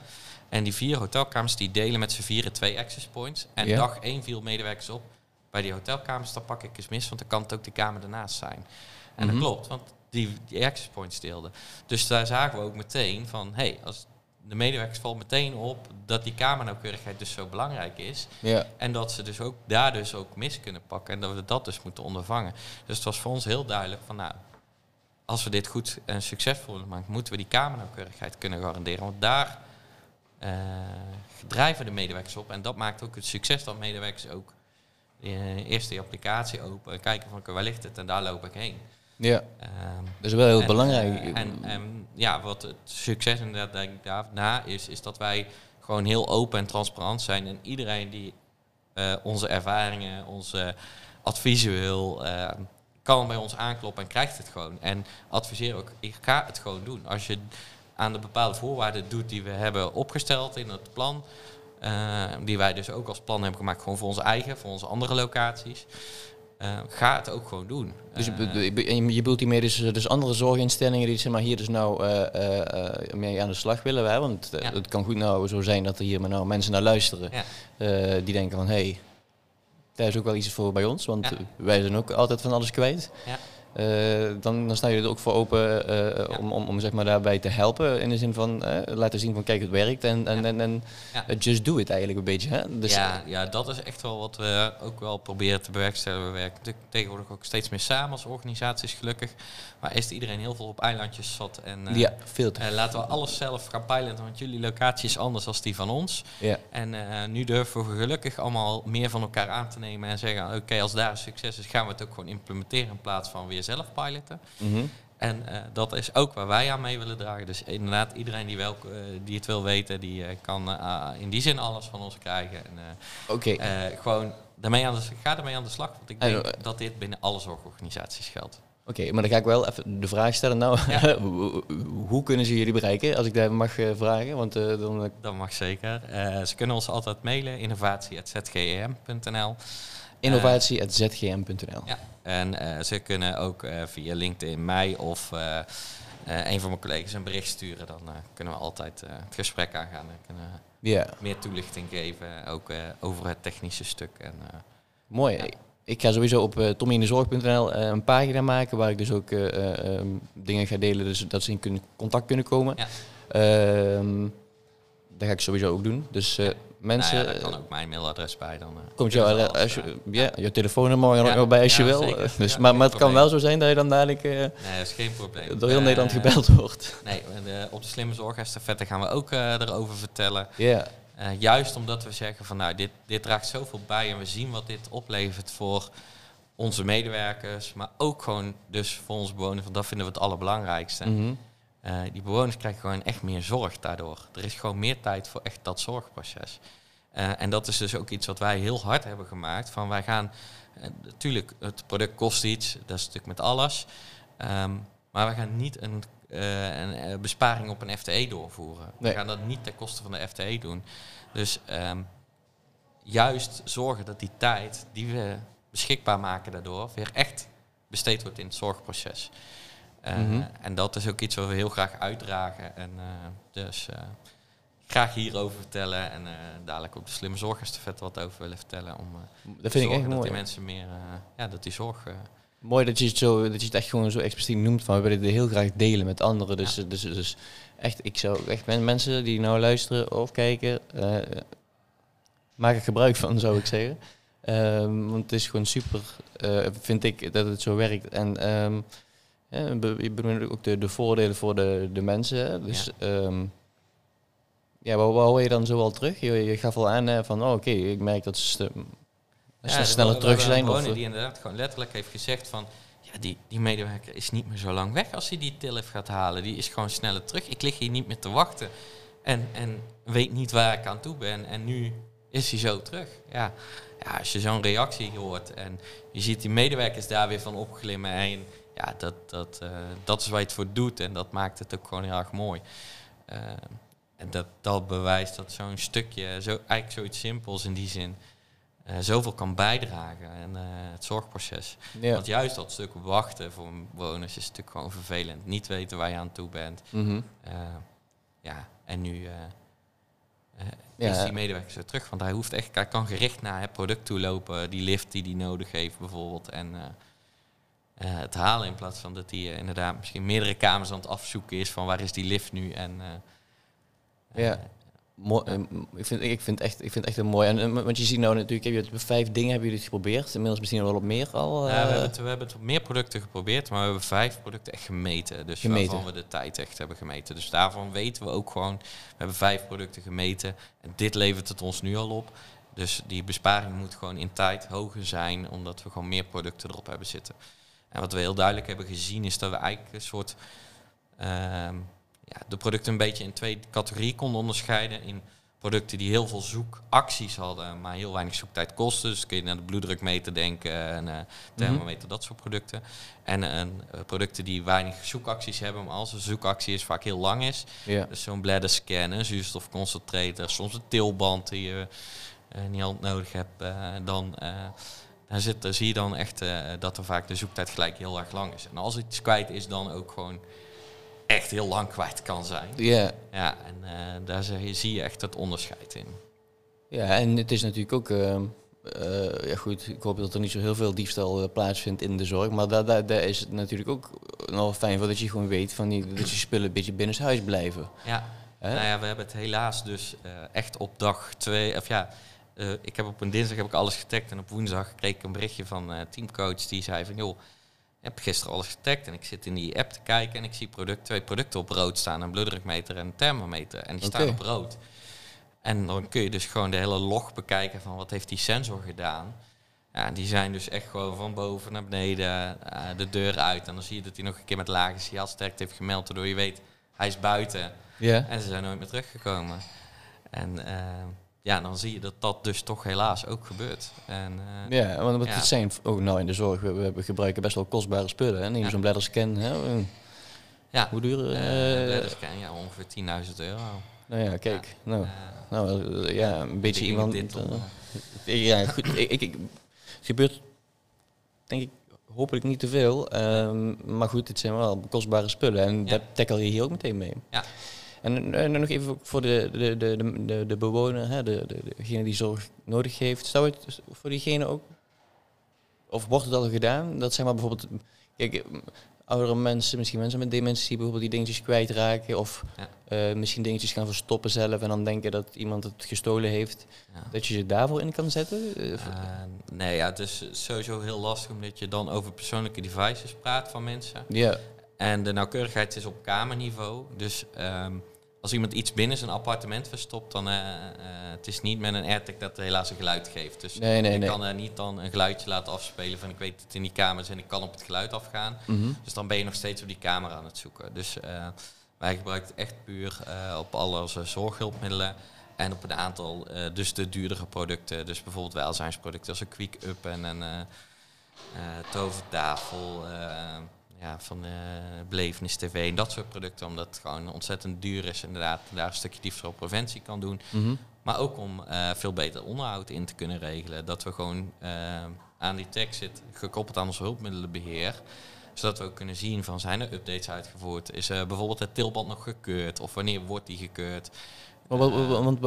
S2: En die vier hotelkamers die delen met z'n vieren twee access points. En
S1: Ja.
S2: dag één viel medewerkers op. Bij die hotelkamers, dan pak ik eens mis, want dan kan het ook de kamer ernaast zijn. En
S1: Mhm.
S2: dat klopt, want die, die access points deelden. Dus daar zagen we ook meteen van, hé, hey, als de medewerkers valt meteen op dat die kamernauwkeurigheid dus zo belangrijk is.
S1: Ja.
S2: En dat ze dus ook daar dus ook mis kunnen pakken. En dat we dat dus moeten ondervangen. Dus het was voor ons heel duidelijk van nou, als we dit goed en succesvol willen maken, moeten we die kamernauwkeurigheid kunnen garanderen. Want daar eh, drijven de medewerkers op. En dat maakt ook het succes dat medewerkers ook eh, eerst die applicatie open, kijken van waar ligt het en daar loop ik heen.
S1: ja,
S2: Ehm,
S1: dat is wel heel
S2: en,
S1: belangrijk.
S2: eh, en, en ja, wat het succes inderdaad denk ik daarna is, is dat wij gewoon heel open en transparant zijn. En iedereen die eh, onze ervaringen, onze adviezen wil, eh, kan bij ons aankloppen en krijgt het gewoon. En adviseer ook, ik ga het gewoon doen. Als je aan de bepaalde voorwaarden doet die we hebben opgesteld in het plan, eh, die wij dus ook als plan hebben gemaakt, gewoon voor onze eigen, voor onze andere locaties. Eh, ga het ook gewoon doen.
S1: Dus je,
S2: Eh,
S1: je bedoelt hiermee dus, dus andere zorginstellingen die zeg maar, hier dus nou eh, mee aan de slag willen. Hè? Want
S2: Ja.
S1: het kan goed nou zo zijn dat er hier maar nou mensen naar luisteren.
S2: Ja.
S1: die denken van, hé, hey, daar is ook wel iets voor bij ons. Want
S2: Ja.
S1: wij zijn ook altijd van alles kwijt.
S2: Ja.
S1: Eh, dan, dan sta je er ook voor open eh,
S2: Ja.
S1: om, om, om zeg maar daarbij te helpen. In de zin van eh, laten zien van kijk, het werkt. En, en, en, en eh, just do it eigenlijk een beetje. Hè? Dus,
S2: ja, ja, dat is echt wel wat we ook wel proberen te bewerkstelligen. We werken natuurlijk tegenwoordig ook steeds meer samen als organisaties, gelukkig. Maar eerst iedereen heel veel op eilandjes zat. En eh,
S1: ja, veel te.
S2: eh, laten we alles zelf gaan piloten, want jullie locatie is anders dan die van ons.
S1: ja.
S2: En eh, nu durven we gelukkig allemaal meer van elkaar aan te nemen en zeggen: oké, als daar een succes is, gaan we het ook gewoon implementeren in plaats van weer zelf piloten.
S1: Mhm.
S2: En eh, dat is ook waar wij aan mee willen dragen. Dus inderdaad, iedereen die, welk, eh, die het wil weten, die eh, kan in die zin alles van ons krijgen. En,
S1: Oké.
S2: gewoon daarmee aan de, ga ermee aan de slag. Want ik
S1: En,
S2: denk dat dit binnen alle zorgorganisaties geldt.
S1: Oké, maar dan ga ik wel even de vraag stellen. Nou,
S2: Ja.
S1: hoe- kunnen ze jullie bereiken? Als ik daar mag vragen. Want eh, dan.
S2: Dat mag zeker. Ze kunnen ons altijd mailen, innovatie.zgem.nl.
S1: Innovatie.zgm.nl.
S2: Ja, en eh, ze kunnen ook eh, via LinkedIn mij of eh, een van mijn collega's een bericht sturen. Dan kunnen we altijd het gesprek aangaan en kunnen meer toelichting geven, ook over het technische stuk. En,
S1: mooi.
S2: Ja.
S1: Ik ga sowieso op uh, een pagina maken waar ik dus ook eh, eh, ehm, dingen ga delen, dus dat ze in kunnen, contact kunnen komen.
S2: Ja.
S1: Ehm, dat ga ik sowieso ook doen. Dus mensen,
S2: nou ja, daar kan ook mijn mailadres bij. Dan, eh,
S1: komt jouw, als je,
S2: eh,
S1: ja, telefoonnummer er ook nog bij als je wil. Dus, maar, maar het kan wel zo zijn dat je dan dadelijk eh,
S2: Nee, dat is geen probleem.
S1: door heel Nederland gebeld wordt.
S2: Nee, op de slimme zorgestafette gaan we ook erover vertellen.
S1: Ja,
S2: juist omdat we zeggen van nou, dit, dit draagt zoveel bij en we zien wat dit oplevert voor onze medewerkers, maar ook gewoon dus voor onze bewoners, want dat vinden we het allerbelangrijkste.
S1: Mhm.
S2: Eh, die bewoners krijgen gewoon echt meer zorg daardoor. Er is gewoon meer tijd voor echt dat zorgproces. Eh, en dat is dus ook iets wat wij heel hard hebben gemaakt. Van wij gaan, eh, natuurlijk, het product kost iets, dat is natuurlijk met alles. Ehm, maar we gaan niet een, een besparing op een FTE doorvoeren.
S1: Nee.
S2: We gaan dat niet ten koste van de FTE doen. Dus ehm, juist zorgen dat die tijd die we beschikbaar maken daardoor weer echt besteed wordt in het zorgproces. Eh,
S1: Mhm.
S2: En dat is ook iets wat we heel graag uitdragen. En eh, dus eh, graag hierover vertellen en dadelijk op de slimme zorgestafet wat over willen vertellen. Om
S1: Dat vind ik echt
S2: dat
S1: mooi.
S2: die mensen meer, ja, dat die zorg...
S1: Mooi dat je, het zo, dat je het echt gewoon zo expliciet noemt van we willen dit heel graag delen met anderen. Dus, dus, dus echt, ik zou echt men- mensen die nou luisteren of kijken, maak er gebruik van, zou ik zeggen. Ehm, want het is gewoon super, vind ik, dat het zo werkt. En ehm ja, je benoemt ook de, de voordelen voor de, de mensen. hè. Dus ja, ja wat, wat hoor je dan zo al terug? Je, je gaf al aan eh, van, oh, oké, ik merk dat ze
S2: Ja,
S1: ze
S2: we-
S1: sneller terug zijn. Of,
S2: bewoner die inderdaad gewoon letterlijk heeft gezegd van... Ja, die, die medewerker is niet meer zo lang weg als hij die tilf gaat halen. Die is gewoon sneller terug. Ik lig hier niet meer te wachten. En, en weet niet waar ik aan toe ben. En nu is hij zo terug. Ja, ja als je zo'n reactie hoort en je ziet die medewerkers daar weer van opglimmen. En ja, dat, dat, eh, dat is waar je het voor doet. En dat maakt het ook gewoon heel erg mooi. Eh, en dat, dat bewijst dat zo'n stukje, zo, eigenlijk zoiets simpels in die zin... eh, zoveel kan bijdragen aan het zorgproces.
S1: ja.
S2: Want juist dat stuk wachten voor bewoners is natuurlijk gewoon vervelend. Niet weten waar je aan toe bent.
S1: Mhm.
S2: Ja, en nu
S1: Ja.
S2: is die medewerker zo terug. Want hij hoeft echt, hij kan gericht naar het product toe lopen, die lift die hij nodig heeft bijvoorbeeld. En het halen in plaats van dat hij eh, inderdaad misschien meerdere kamers aan het afzoeken is van waar is die lift nu. En
S1: Ja. Mooi, eh, ik, vind, ik, vind echt, ik vind echt een mooi. En, eh, want je ziet nou natuurlijk, heb je het, vijf dingen hebben jullie het geprobeerd. Inmiddels misschien wel op meer al.
S2: Ja, we,
S1: eh,
S2: hebben het, we hebben het op meer producten geprobeerd, maar we hebben vijf producten echt gemeten. Dus
S1: Gemeten.
S2: waarvan we de tijd echt hebben gemeten. Dus daarvan weten we ook gewoon, we hebben vijf producten gemeten. En dit levert het ons nu al op. Dus die besparing moet gewoon in tijd hoger zijn, omdat we gewoon meer producten erop hebben zitten. En wat we heel duidelijk hebben gezien is dat we eigenlijk een soort ehm, ja, de producten een beetje in twee categorieën konden onderscheiden. In producten die heel veel zoekacties hadden, maar heel weinig zoektijd kosten. Dus kun je naar de bloeddrukmeter denken en eh thermometer, dat soort producten. En eh, producten die weinig zoekacties hebben, maar als een zoekactie is vaak heel lang is.
S1: ja.
S2: Dus zo'n bladder een zuurstofconcentrator, soms een tilband die je eh, niet altijd nodig hebt. eh, dan, eh, zit, daar zie je dan echt eh, dat er vaak de zoektijd gelijk heel erg lang is. En als iets kwijt is, dan ook gewoon echt heel lang kwijt kan zijn.
S1: Ja.
S2: Ja, en eh, daar zie je, echt het onderscheid in.
S1: ja, en het is natuurlijk ook. eh, eh, ja, goed, ik hoop dat er niet zo heel veel diefstal eh, plaatsvindt in de zorg. Maar daar, daar, daar is het natuurlijk ook nog fijn voor dat je gewoon weet van die, dat je spullen een beetje binnenshuis blijven.
S2: Ja,
S1: Hè?
S2: nou ja, we hebben het helaas dus eh, echt op dag twee, of ja, eh, ik heb op een dinsdag heb ik alles getagd en op woensdag kreeg ik een berichtje van eh teamcoach die zei van joh, ik heb gisteren alles getagd en ik zit in die app te kijken en ik zie product, twee producten op rood staan, een bloeddrukmeter en een thermometer en die staan op rood. En dan kun je dus gewoon de hele log bekijken van wat heeft die sensor gedaan. Ja, die zijn dus echt gewoon van boven naar beneden, eh, de deur uit. En dan zie je dat hij nog een keer met lage signaalsterkte heeft gemeld, waardoor je weet, hij is buiten. En ze zijn nooit meer teruggekomen. En ja, dan zie je dat dat dus toch helaas ook gebeurt. En, eh,
S1: Ja, want
S2: Ja.
S1: het zijn ook nou in de zorg, we, we gebruiken best wel kostbare spullen. Hè? Neem
S2: Ja.
S1: zo'n bladderscan. Hè? eh,
S2: ja,
S1: Hoe duur?
S2: eh,
S1: eh,
S2: bladderscan, ja, ongeveer 10.000 euro.
S1: nou ja, kijk.
S2: Ja.
S1: Nou, nou ja, een beetje iemand.
S2: dit
S1: eh, ja, goed. ik, ik, ik- het gebeurt, denk ik, hopelijk niet te veel. ehm, maar goed, het zijn wel kostbare spullen. En dat tackle je hier ook meteen mee.
S2: Ja.
S1: En, en nog even voor de, de, de, de, de, bewoner, hè, de, de, degene die zorg nodig heeft. Zou het voor diegene ook, of wordt het al gedaan? Dat zeg maar bijvoorbeeld, kijk, oudere mensen, misschien mensen met dementie bijvoorbeeld die dingetjes kwijtraken. Of
S2: Ja.
S1: eh, misschien dingetjes gaan verstoppen zelf en dan denken dat iemand het gestolen heeft.
S2: ja.
S1: Dat je ze daarvoor in kan zetten? Eh,
S2: Eh, nee, ja, het is sowieso heel lastig omdat je dan over persoonlijke devices praat van mensen.
S1: ja,
S2: En de nauwkeurigheid is op kamerniveau. Dus ehm, als iemand iets binnen zijn appartement verstopt, dan uh, het is niet met een AirTag dat helaas een geluid geeft. Dus
S1: nee, nee,
S2: je
S1: nee.
S2: kan er niet dan een geluidje laten afspelen van ik weet dat het in die kamer is en ik kan op het geluid afgaan.
S1: Mhm.
S2: Dus dan ben je nog steeds op die kamer aan het zoeken. Dus eh, wij gebruiken het echt puur eh, op alle onze zorghulpmiddelen. En op een aantal, eh, dus de duurdere producten. Dus bijvoorbeeld welzijnsproducten als een Quick Up en een eh, eh, tovertafel. Ja, van eh Belevenis TV en dat soort producten. Omdat het gewoon ontzettend duur is. Inderdaad, daar een stukje diefstalpreventie kan doen.
S1: Mhm.
S2: Maar ook om eh, veel beter onderhoud in te kunnen regelen. Dat we gewoon eh, aan die tag zit, gekoppeld aan ons hulpmiddelenbeheer. Zodat we ook kunnen zien van zijn er updates uitgevoerd. Is bijvoorbeeld het tilband nog gekeurd? Of wanneer wordt die gekeurd?
S1: Want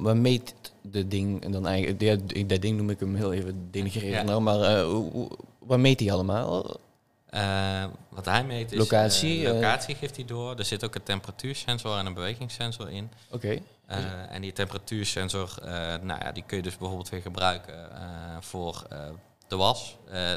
S1: wat, meet de ding en dan eigenlijk? Ja, dat ding noem ik hem heel even denigrerend
S2: Ja.
S1: nou, maar hoe- wat meet hij allemaal?
S2: Eh, wat hij meet is...
S1: Locatie,
S2: eh,
S1: eh.
S2: locatie geeft hij door. Er zit ook een temperatuursensor en een bewegingssensor in.
S1: Oké.
S2: En die temperatuursensor, nou ja, die kun je dus bijvoorbeeld weer gebruiken voor de was.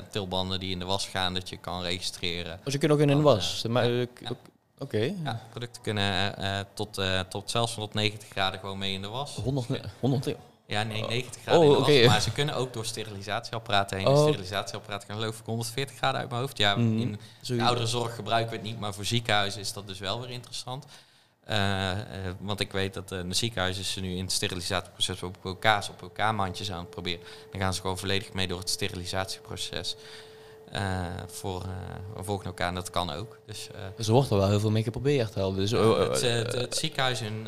S2: Tilbanden die in de was gaan, dat je kan registreren.
S1: Als je kunt ook in een was. maar,
S2: ja,
S1: k-
S2: ja.
S1: Oké.
S2: Ja, producten kunnen tot, tot zelfs 190 graden gewoon mee in de was.
S1: 100, 100.
S2: Ja, nee,
S1: Oh.
S2: 90 graden
S1: Oh,
S2: in de
S1: oké.
S2: was. Maar ze kunnen ook door sterilisatieapparaten heen.
S1: Oh.
S2: Een sterilisatieapparaat kan geloof ik 140 graden uit mijn hoofd. Ja,
S1: Mhm.
S2: in de ouderenzorg gebruiken we het niet, maar voor ziekenhuizen is dat dus wel weer interessant. Eh, eh, want ik weet dat eh, in de ziekenhuizen ze nu in het sterilisatieproces op elkaars op elkaar mandjes aan het proberen. Dan gaan ze gewoon volledig mee door het sterilisatieproces. Eh, voor, uh, volgen elkaar en dat kan ook. Dus, uh,
S1: dus er wordt er wel heel veel mee geprobeerd al. Dus,
S2: uh, het, het, het, ziekenhuis in,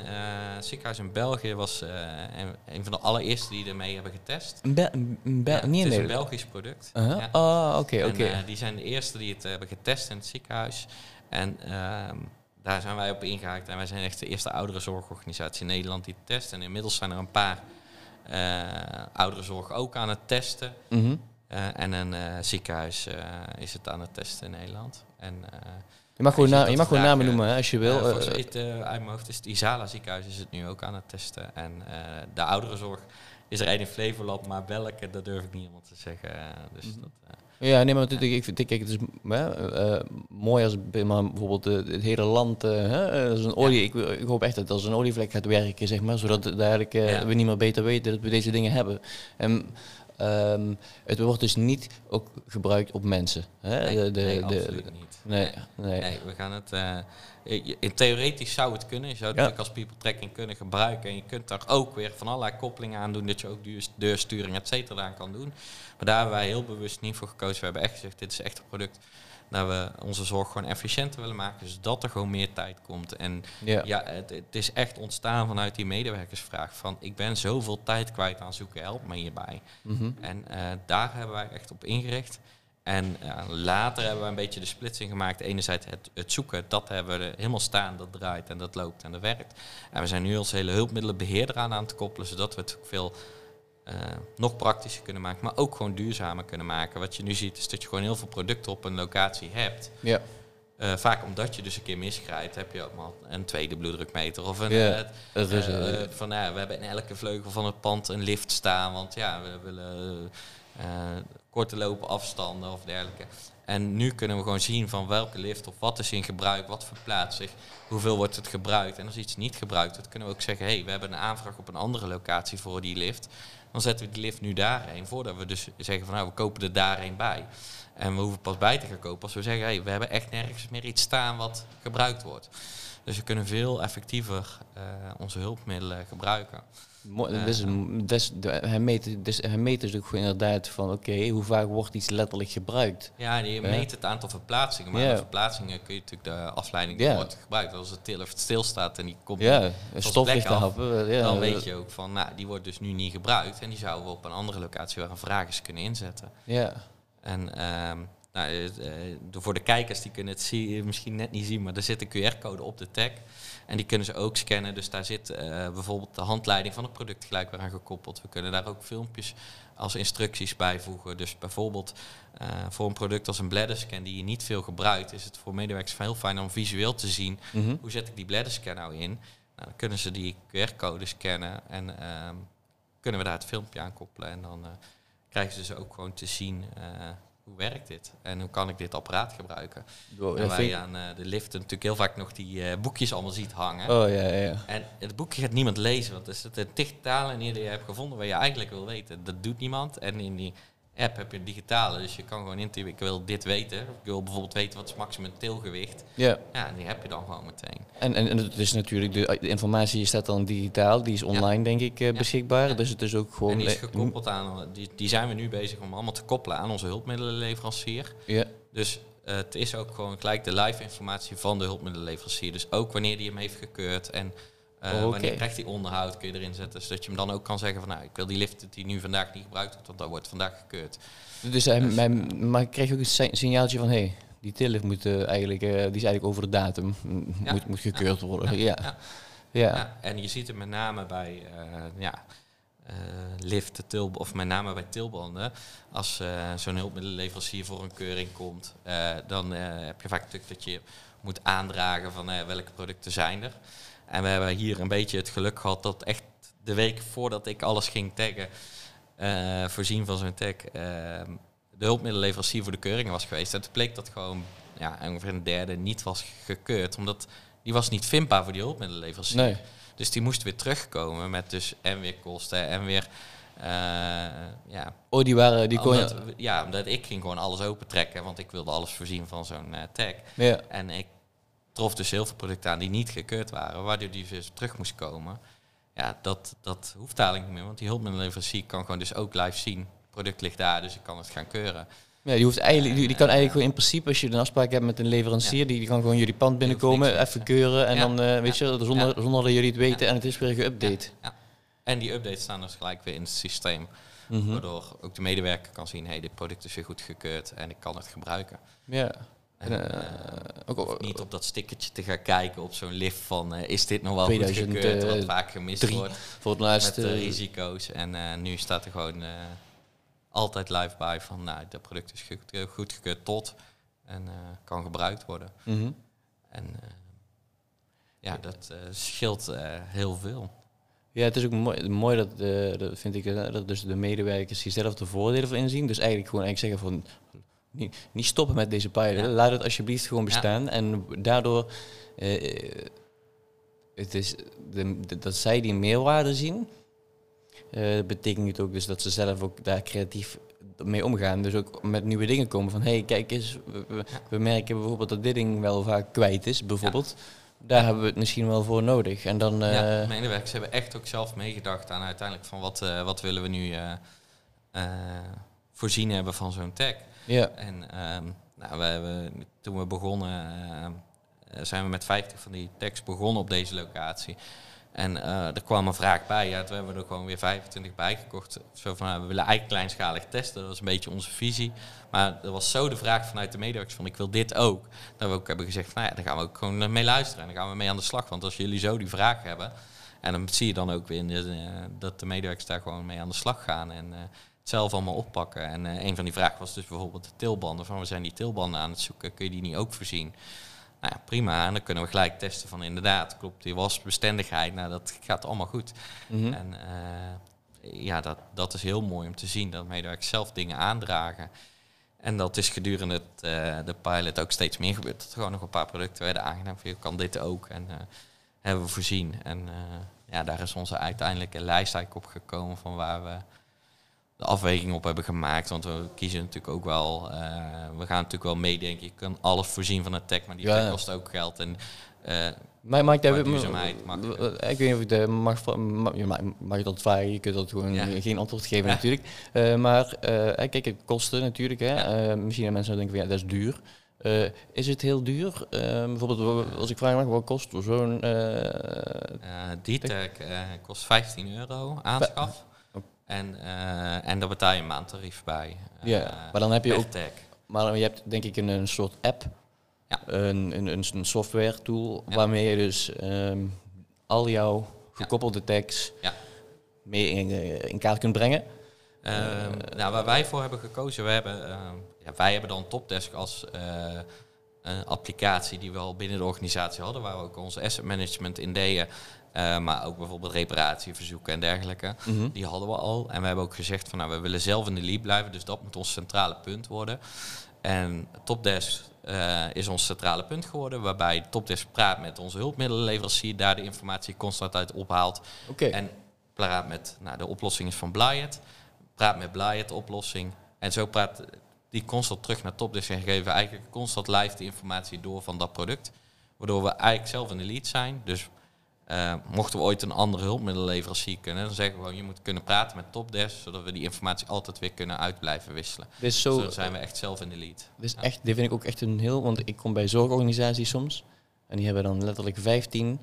S2: ziekenhuis in België was een, een, van de allereerste die ermee hebben getest.
S1: Een, Be een Be
S2: ja,
S1: niet
S2: het is
S1: een
S2: Belgisch product.
S1: Uh -huh. ja. Oh, oké. Okay.
S2: Die zijn de eerste die het hebben getest in het ziekenhuis. En daar zijn wij op ingehaakt. En wij zijn echt de eerste ouderenzorgorganisatie in Nederland die het test. En inmiddels zijn er een paar uh, ouderenzorg ook aan het testen.
S1: Mm -hmm.
S2: Uh, en een uh, ziekenhuis uh, is het aan het testen in Nederland. En
S1: Je mag gewoon, na, je mag gewoon namen noemen hè, als je wil.
S2: Volgens
S1: Eh,
S2: het, eh, uit mijn hoofd is het Isala ziekenhuis is het nu ook aan het testen. En eh, de ouderenzorg is er één in Flevoland, maar welke, dat durf ik niet helemaal te zeggen. eh, dus
S1: Mhm.
S2: dat, eh,
S1: Ja, nee, maar het- ik vind kijk, het is hè, eh, mooi als maar bijvoorbeeld eh, het hele land, eh, hè, eh, als een olie, ik, ik hoop echt dat als een olievlek gaat werken, zeg maar, zodat eh,
S2: Ja.
S1: we niet meer beter weten dat we deze dingen hebben. En ehm, het wordt dus niet ook gebruikt op mensen. Hè?
S2: nee,
S1: de, de,
S2: nee,
S1: de-
S2: absoluut niet.
S1: nee, nee.
S2: Nee, we gaan het. eh, je- in theoretisch zou het kunnen. Je zou het
S1: Ja.
S2: natuurlijk als people tracking kunnen gebruiken. En je kunt daar ook weer van allerlei koppelingen aan doen. Dat je ook deursturing, et cetera, aan kan doen. Maar daar hebben wij heel bewust niet voor gekozen. We hebben echt gezegd: dit is echt een product. Dat we onze zorg gewoon efficiënter willen maken. Zodat er gewoon meer tijd komt. En
S1: Ja.
S2: ja, het, het is echt ontstaan vanuit die medewerkersvraag. Van ik ben zoveel tijd kwijt aan zoeken, help me hierbij.
S1: Mhm.
S2: En eh, daar hebben wij echt op ingericht. En ja, later hebben we een beetje de splitsing gemaakt. Enerzijds het, het zoeken, dat hebben we helemaal staan, dat draait en dat loopt en dat werkt. En we zijn nu als hele hulpmiddelenbeheerder aan aan het koppelen, zodat we het ook veel eh, nog praktischer kunnen maken, maar ook gewoon duurzamer kunnen maken. Wat je nu ziet is dat je gewoon heel veel producten op een locatie hebt.
S1: Ja.
S2: Eh, vaak omdat je dus een keer misgrijpt, heb je ook maar een tweede bloeddrukmeter of een...
S1: Ja,
S2: eh, van, ja, we hebben in elke vleugel van het pand een lift staan, want ja, we willen korte lopen afstanden of dergelijke. En nu kunnen we gewoon zien van welke lift of wat is in gebruik, wat verplaatst zich, hoeveel wordt het gebruikt. En als iets niet gebruikt wordt, kunnen we ook zeggen, hé, hey, we hebben een aanvraag op een andere locatie voor die lift. Dan zetten we die lift nu daarheen, voordat we dus zeggen van, nou, we kopen er daarheen bij. En we hoeven pas bij te gaan kopen als we zeggen, hey, we hebben echt nergens meer iets staan wat gebruikt wordt. Dus we kunnen veel effectiever eh, onze hulpmiddelen gebruiken.
S1: Dus, dus, hij, meet, dus, hij meet dus ook inderdaad van oké, hoe vaak wordt iets letterlijk gebruikt.
S2: Ja, en je meet het aantal verplaatsingen. Maar de verplaatsingen kun je natuurlijk de afleiding die wordt gebruikt. Als het stilstaat en die komt niet,
S1: een
S2: plek af, dan weet je ook van, nou, die wordt dus nu niet gebruikt. En die zouden we op een andere locatie waar een vraag is kunnen inzetten.
S1: Ja,
S2: En ehm, nou, eh, eh, de- voor de kijkers, die kunnen het zien, misschien net niet zien, maar er zit een QR-code op de tag. En die kunnen ze ook scannen. Dus daar zit eh, bijvoorbeeld de handleiding van het product gelijk weer aan gekoppeld. We kunnen daar ook filmpjes als instructies bijvoegen. Dus bijvoorbeeld eh, voor een product als een bladderscan die je niet veel gebruikt, is het voor medewerkers heel fijn om visueel te zien
S1: Mhm.
S2: hoe zet ik die bladderscan nou in. Nou, dan kunnen ze die QR-code scannen en ehm, kunnen we daar het filmpje aan koppelen. En dan eh, krijgen ze dus ook gewoon te zien hoe werkt dit en hoe kan ik dit apparaat gebruiken. En waar je aan eh, de lift natuurlijk heel vaak nog die eh, boekjes allemaal ziet hangen.
S1: Oh ja, ja.
S2: En het boekje gaat niemand lezen, want er zit een digitale in die je hebt gevonden waar je eigenlijk wil weten. Dat doet niemand. En in die app heb je een digitale, dus je kan gewoon intypen, ik wil dit weten. Ik wil bijvoorbeeld weten wat is maximum tilgewicht.
S1: ja.
S2: Ja, die heb je dan gewoon meteen.
S1: En, en, en het is natuurlijk, de, de informatie staat dan digitaal, die is online denk ik eh, beschikbaar.
S2: Ja.
S1: Dus het is ook gewoon...
S2: En die is gekoppeld aan, die, die zijn we nu bezig om allemaal te koppelen aan onze hulpmiddelenleverancier.
S1: Ja,
S2: Dus eh, het is ook gewoon gelijk de live informatie van de hulpmiddelenleverancier. Dus ook wanneer die hem heeft gekeurd en eh,
S1: Oh, oké.
S2: wanneer krijgt hij onderhoud, kun je erin zetten. Zodat je hem dan ook kan zeggen van nou, ik wil die lift die nu vandaag niet gebruikt wordt, want dat wordt vandaag gekeurd.
S1: dus hij,
S2: Dus,
S1: hij- maar ik krijg ook een si- signaaltje van, hé, hey, die tillift moet eh, eigenlijk, eh, die is eigenlijk over de datum,
S2: Ja.
S1: moet, moet gekeurd worden. Ja,
S2: Ja.
S1: ja.
S2: En je ziet het met name bij ja, liften, til, of met name bij tilbanden. Als zo'n hulpmiddelenleverancier voor een keuring komt, dan heb je vaak natuurlijk dat je moet aandragen van welke producten zijn er. En we hebben hier een beetje het geluk gehad dat echt de week voordat ik alles ging taggen, eh, voorzien van zo'n tag, eh, de hulpmiddelenleverancier voor de keuringen was geweest. En het bleek dat gewoon ja, ongeveer een derde niet was gekeurd, omdat die was niet vindbaar voor die hulpmiddelenleverancier.
S1: Nee.
S2: Dus die moest weer terugkomen met dus en weer kosten en weer... eh, ja,
S1: Oh, die waren, die kon
S2: omdat,
S1: je...
S2: we- ja, omdat ik ging gewoon alles opentrekken, want ik wilde alles voorzien van zo'n tag.
S1: Ja.
S2: En ik trof dus heel veel producten aan die niet gekeurd waren, waardoor die dus terug moest komen. Ja, dat, dat hoeft eigenlijk niet meer, want die hulpmiddelenleverancier kan gewoon dus ook live zien. Het product ligt daar, dus ik kan het gaan keuren.
S1: Ja, die, hoeft eigenlijk, die, die kan eigenlijk gewoon in principe, als je een afspraak hebt met een leverancier, die, die kan gewoon jullie pand binnenkomen, even keuren en
S2: Ja.
S1: dan, eh, weet je, zonder, zonder dat jullie het weten en het is weer geüpdate.
S2: Ja. En die updates staan dus gelijk weer in het systeem.
S1: Mhm.
S2: Waardoor ook de medewerker kan zien, hé, hey, dit product is weer goed gekeurd en ik kan het gebruiken.
S1: Ja.
S2: En,
S1: eh,
S2: eh,
S1: ook,
S2: niet op dat stickertje te gaan kijken op zo'n lift van, eh, is dit nog wel
S1: 2003,
S2: goed gekeurd, wat vaak gemist
S1: drie.
S2: wordt
S1: voor het
S2: met de risico's. En nu staat er gewoon altijd live bij van, nou, dat product is goed, goedgekeurd tot en kan gebruikt worden.
S1: Mhm.
S2: En ja, dat scheelt heel veel.
S1: Ja, het is ook mooi, mooi dat, dat vind ik, dat dus de medewerkers hier zelf de voordelen van inzien. Dus eigenlijk gewoon eigenlijk zeggen van, niet, niet stoppen met deze pilot. Laat het alsjeblieft gewoon bestaan. En daardoor, eh, het is de, de- dat zij die meerwaarde zien, eh, betekent het ook dus dat ze zelf ook daar creatief mee omgaan. Dus ook met nieuwe dingen komen van, hé, hey, kijk eens, we, merken bijvoorbeeld dat dit ding wel vaak kwijt is, bijvoorbeeld. Daar hebben we het misschien wel voor nodig. En dan... eh,
S2: ja, medewerkers hebben echt ook zelf meegedacht aan uiteindelijk van wat, eh, wat willen we nu eh, eh, voorzien hebben van zo'n tag.
S1: Ja.
S2: En ehm, nou, we hebben, toen we begonnen, eh, zijn we met 50 van die tags begonnen op deze locatie. En eh, er kwam een vraag bij. Ja, toen hebben we er gewoon weer 25 bij gekocht. Zo van, nou, we willen eigenlijk kleinschalig testen. Dat was een beetje onze visie. Maar er was zo de vraag vanuit de medewerkers van, ik wil dit ook. Dat we ook hebben gezegd, nou ja, daar gaan we ook gewoon mee luisteren. En dan gaan we mee aan de slag. Want als jullie zo die vraag hebben... En dan zie je dan ook weer eh, dat de medewerkers daar gewoon mee aan de slag gaan. En zelf allemaal oppakken. En eh, een van die vragen was dus bijvoorbeeld de tilbanden. Van we zijn die tilbanden aan het zoeken, kun je die niet ook voorzien? Nou ja, prima. En dan kunnen we gelijk testen van inderdaad, klopt die wasbestendigheid. Nou, dat gaat allemaal goed.
S1: Mhm.
S2: En eh, ja, dat, dat is heel mooi om te zien dat medewerkers zelf dingen aandragen. En dat is gedurende het, eh, de pilot ook steeds meer gebeurd. Dat er gewoon nog een paar producten werden aangedaan van je kan dit ook. En hebben we voorzien. En ja, daar is onze uiteindelijke lijst eigenlijk op gekomen van waar we de afweging op hebben gemaakt. Want we kiezen natuurlijk ook wel, eh, we gaan natuurlijk wel meedenken. Je kan alles voorzien van een tech, maar die
S1: Ja,
S2: tech kost ook geld. En eh,
S1: Maar mag ik daar Ik weet niet of ik de mag, mag, je mag, mag je dat vragen, je kunt dat gewoon
S2: Ja.
S1: geen antwoord geven
S2: Ja.
S1: natuurlijk. Eh, maar kijk, het kosten natuurlijk. Hè. Misschien dat mensen denken van ja, dat is duur. Is het heel duur? Eh, bijvoorbeeld, als ik vraag mag, wat kost zo'n...
S2: die tech kost 15 euro aanschaf. En, eh, en daar betaal je een maandtarief bij. eh,
S1: ja, maar dan heb je ook... Maar je hebt denk ik een, een soort app,
S2: Ja.
S1: een, een, een, software tool,
S2: Ja.
S1: waarmee je dus ehm, al jouw gekoppelde tags
S2: Ja.
S1: mee in, eh, in kaart kunt brengen.
S2: Ehm, nou, waar wij voor hebben gekozen, we hebben, ehm, ja, wij hebben dan Topdesk als een applicatie die we al binnen de organisatie hadden, waar we ook onze asset management in deden, eh, maar ook bijvoorbeeld reparatieverzoeken en dergelijke.
S1: Mhm.
S2: Die hadden we al. En we hebben ook gezegd van nou, we willen zelf in de lead blijven, dus dat moet ons centrale punt worden. En Topdesk eh, is ons centrale punt geworden, waarbij Topdesk praat met onze hulpmiddelenleverancier, daar de informatie constant uit ophaalt.
S1: Oké.
S2: En praat met, nou, de oplossing is van Blyet. Praat met Blyet, de oplossing. En zo praat die constant terug naar Topdesk en geven eigenlijk constant live de informatie door van dat product. Waardoor we eigenlijk zelf in de lead zijn. Dus eh, mochten we ooit een andere hulpmiddelenleverancier kunnen, dan zeggen we gewoon, je moet kunnen praten met Topdesk, zodat we die informatie altijd weer kunnen uit blijven wisselen.
S1: Is zo,
S2: zijn we echt zelf in de lead.
S1: dit is echt, dit vind ik ook echt een heel, want ik kom bij zorgorganisaties soms en die hebben dan letterlijk 15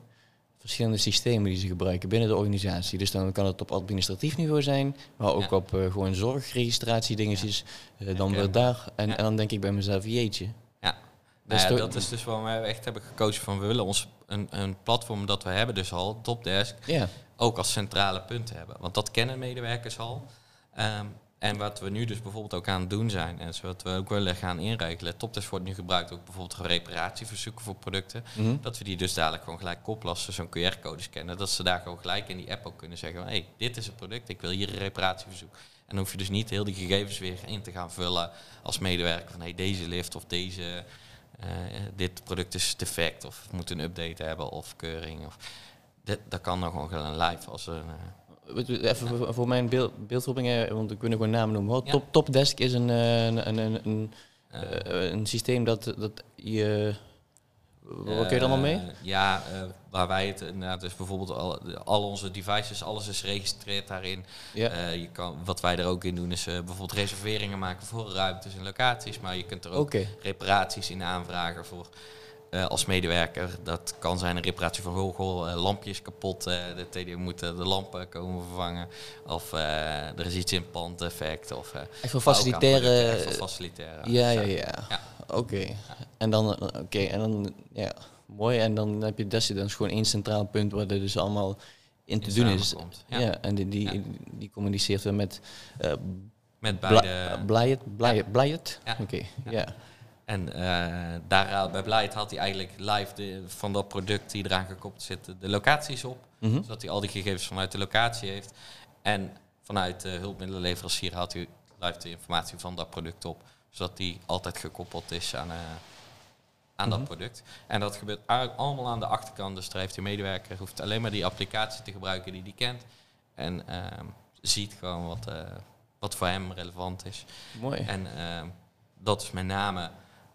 S1: verschillende systemen die ze gebruiken binnen de organisatie. Dus dan kan het op administratief niveau zijn, maar ook
S2: Ja.
S1: op eh, gewoon zorgregistratie dingetjes. eh, dan weer daar. En,
S2: Ja.
S1: en dan denk ik bij mezelf, jeetje.
S2: Ja.
S1: Dat is
S2: Nou ja, dat is dus waarom we echt hebben gekozen van we willen ons een, een platform dat we hebben dus al, Topdesk,
S1: Ja,
S2: ook als centrale punt hebben. Want dat kennen medewerkers al. Ehm, en wat we nu dus bijvoorbeeld ook aan het doen zijn, en wat we ook willen gaan inregelen, Topdesk wordt nu gebruikt ook bijvoorbeeld voor reparatieverzoeken voor producten,
S1: Mhm.
S2: dat we die dus dadelijk gewoon gelijk koppelen als ze zo'n QR-code scannen, dat ze daar gewoon gelijk in die app ook kunnen zeggen, hé, hey, dit is het product, ik wil hier een reparatieverzoek. En dan hoef je dus niet heel die gegevens weer in te gaan vullen als medewerker van, hé, hey, deze lift of deze, dit product is defect of moet een update hebben of keuring. Of, dat, dat kan dan gewoon live als een... eh,
S1: je, Even voor- mijn beeld, beeldvorming, eh, want we kunnen gewoon namen noemen. hoor.
S2: Ja.
S1: Top, Topdesk is een, eh, een, een, een, een,
S2: eh,
S1: eh, een systeem dat, dat je... Wat kun je er allemaal mee?
S2: Eh, ja, eh, waar wij het inderdaad, dus bijvoorbeeld al, al onze devices, alles is geregistreerd daarin.
S1: Ja.
S2: Eh, je kan, wat wij er ook in doen is bijvoorbeeld reserveringen maken voor ruimtes en locaties, maar je kunt er ook reparaties in aanvragen voor als medewerker. Dat kan zijn een reparatie van eh, lampjes kapot, eh, de TD moeten de lampen komen vervangen, of er is iets in het pand defect, of
S1: Echt voor facilitaire...
S2: voor facilitaire
S1: Ja, ja. Ja. Oké. En dan, eh, oké, en dan, ja, mooi. En dan heb je is gewoon één centraal punt waar er dus allemaal in te doen is. Ja.
S2: ja.
S1: en die, die,
S2: Ja.
S1: die communiceert weer met uh,
S2: Met beide...
S1: Blyet?
S2: Ja.
S1: Oké, ja.
S2: Ja. En uh, daar bij Blight had hij eigenlijk live de, van dat product die eraan gekoppeld zit, de locaties op.
S1: Mhm.
S2: Zodat hij al die gegevens vanuit de locatie heeft. En vanuit de hulpmiddelenleverancier haalt hij live de informatie van dat product op. Zodat die altijd gekoppeld is aan, uh, aan dat
S1: Mhm.
S2: product. En dat gebeurt eigenlijk allemaal aan de achterkant. Dus daar heeft die medewerker hoeft alleen maar die applicatie te gebruiken die die kent. En ehm, ziet gewoon wat, eh, wat voor hem relevant is.
S1: Mooi.
S2: En ehm, dat is met name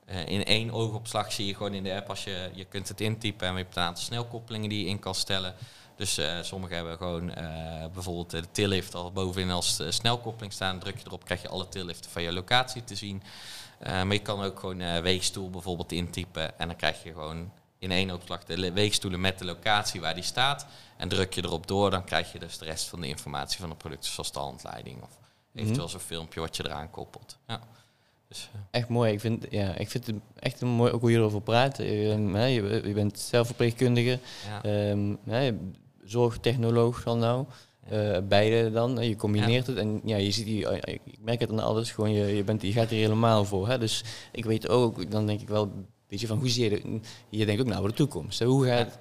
S2: eh, in één oogopslag zie je gewoon in de app als je, je kunt het intypen en je hebt een aantal snelkoppelingen die je in kan stellen. Dus eh sommigen hebben gewoon eh, bijvoorbeeld de tillift al bovenin als eh, snelkoppeling staan. Druk je erop, krijg je alle tilliften van je locatie te zien. Maar je kan ook gewoon weegstoel bijvoorbeeld intypen en dan krijg je gewoon in één opslag de le- weegstoelen met de locatie waar die staat. En druk je erop door, dan krijg je dus de rest van de informatie van het product, zoals de handleiding of eventueel zo'n filmpje wat je eraan koppelt. Ja. Dus,
S1: Echt mooi. Ik vind, ja, ik vind het echt mooi ook hoe je erover praat. Ehm, hè, je, je bent zelf verpleegkundige,
S2: ja.
S1: hè, zorgtechnoloog dan nou. Eh, beide dan. hè, Je combineert het en ja, je ziet die, eh, ik merk het aan alles, gewoon je, je, bent, je gaat er helemaal voor. Hè? Dus ik weet ook, dan denk ik wel een beetje van hoe zie je de, je denkt ook nou voor de toekomst. hè. Hoe gaat,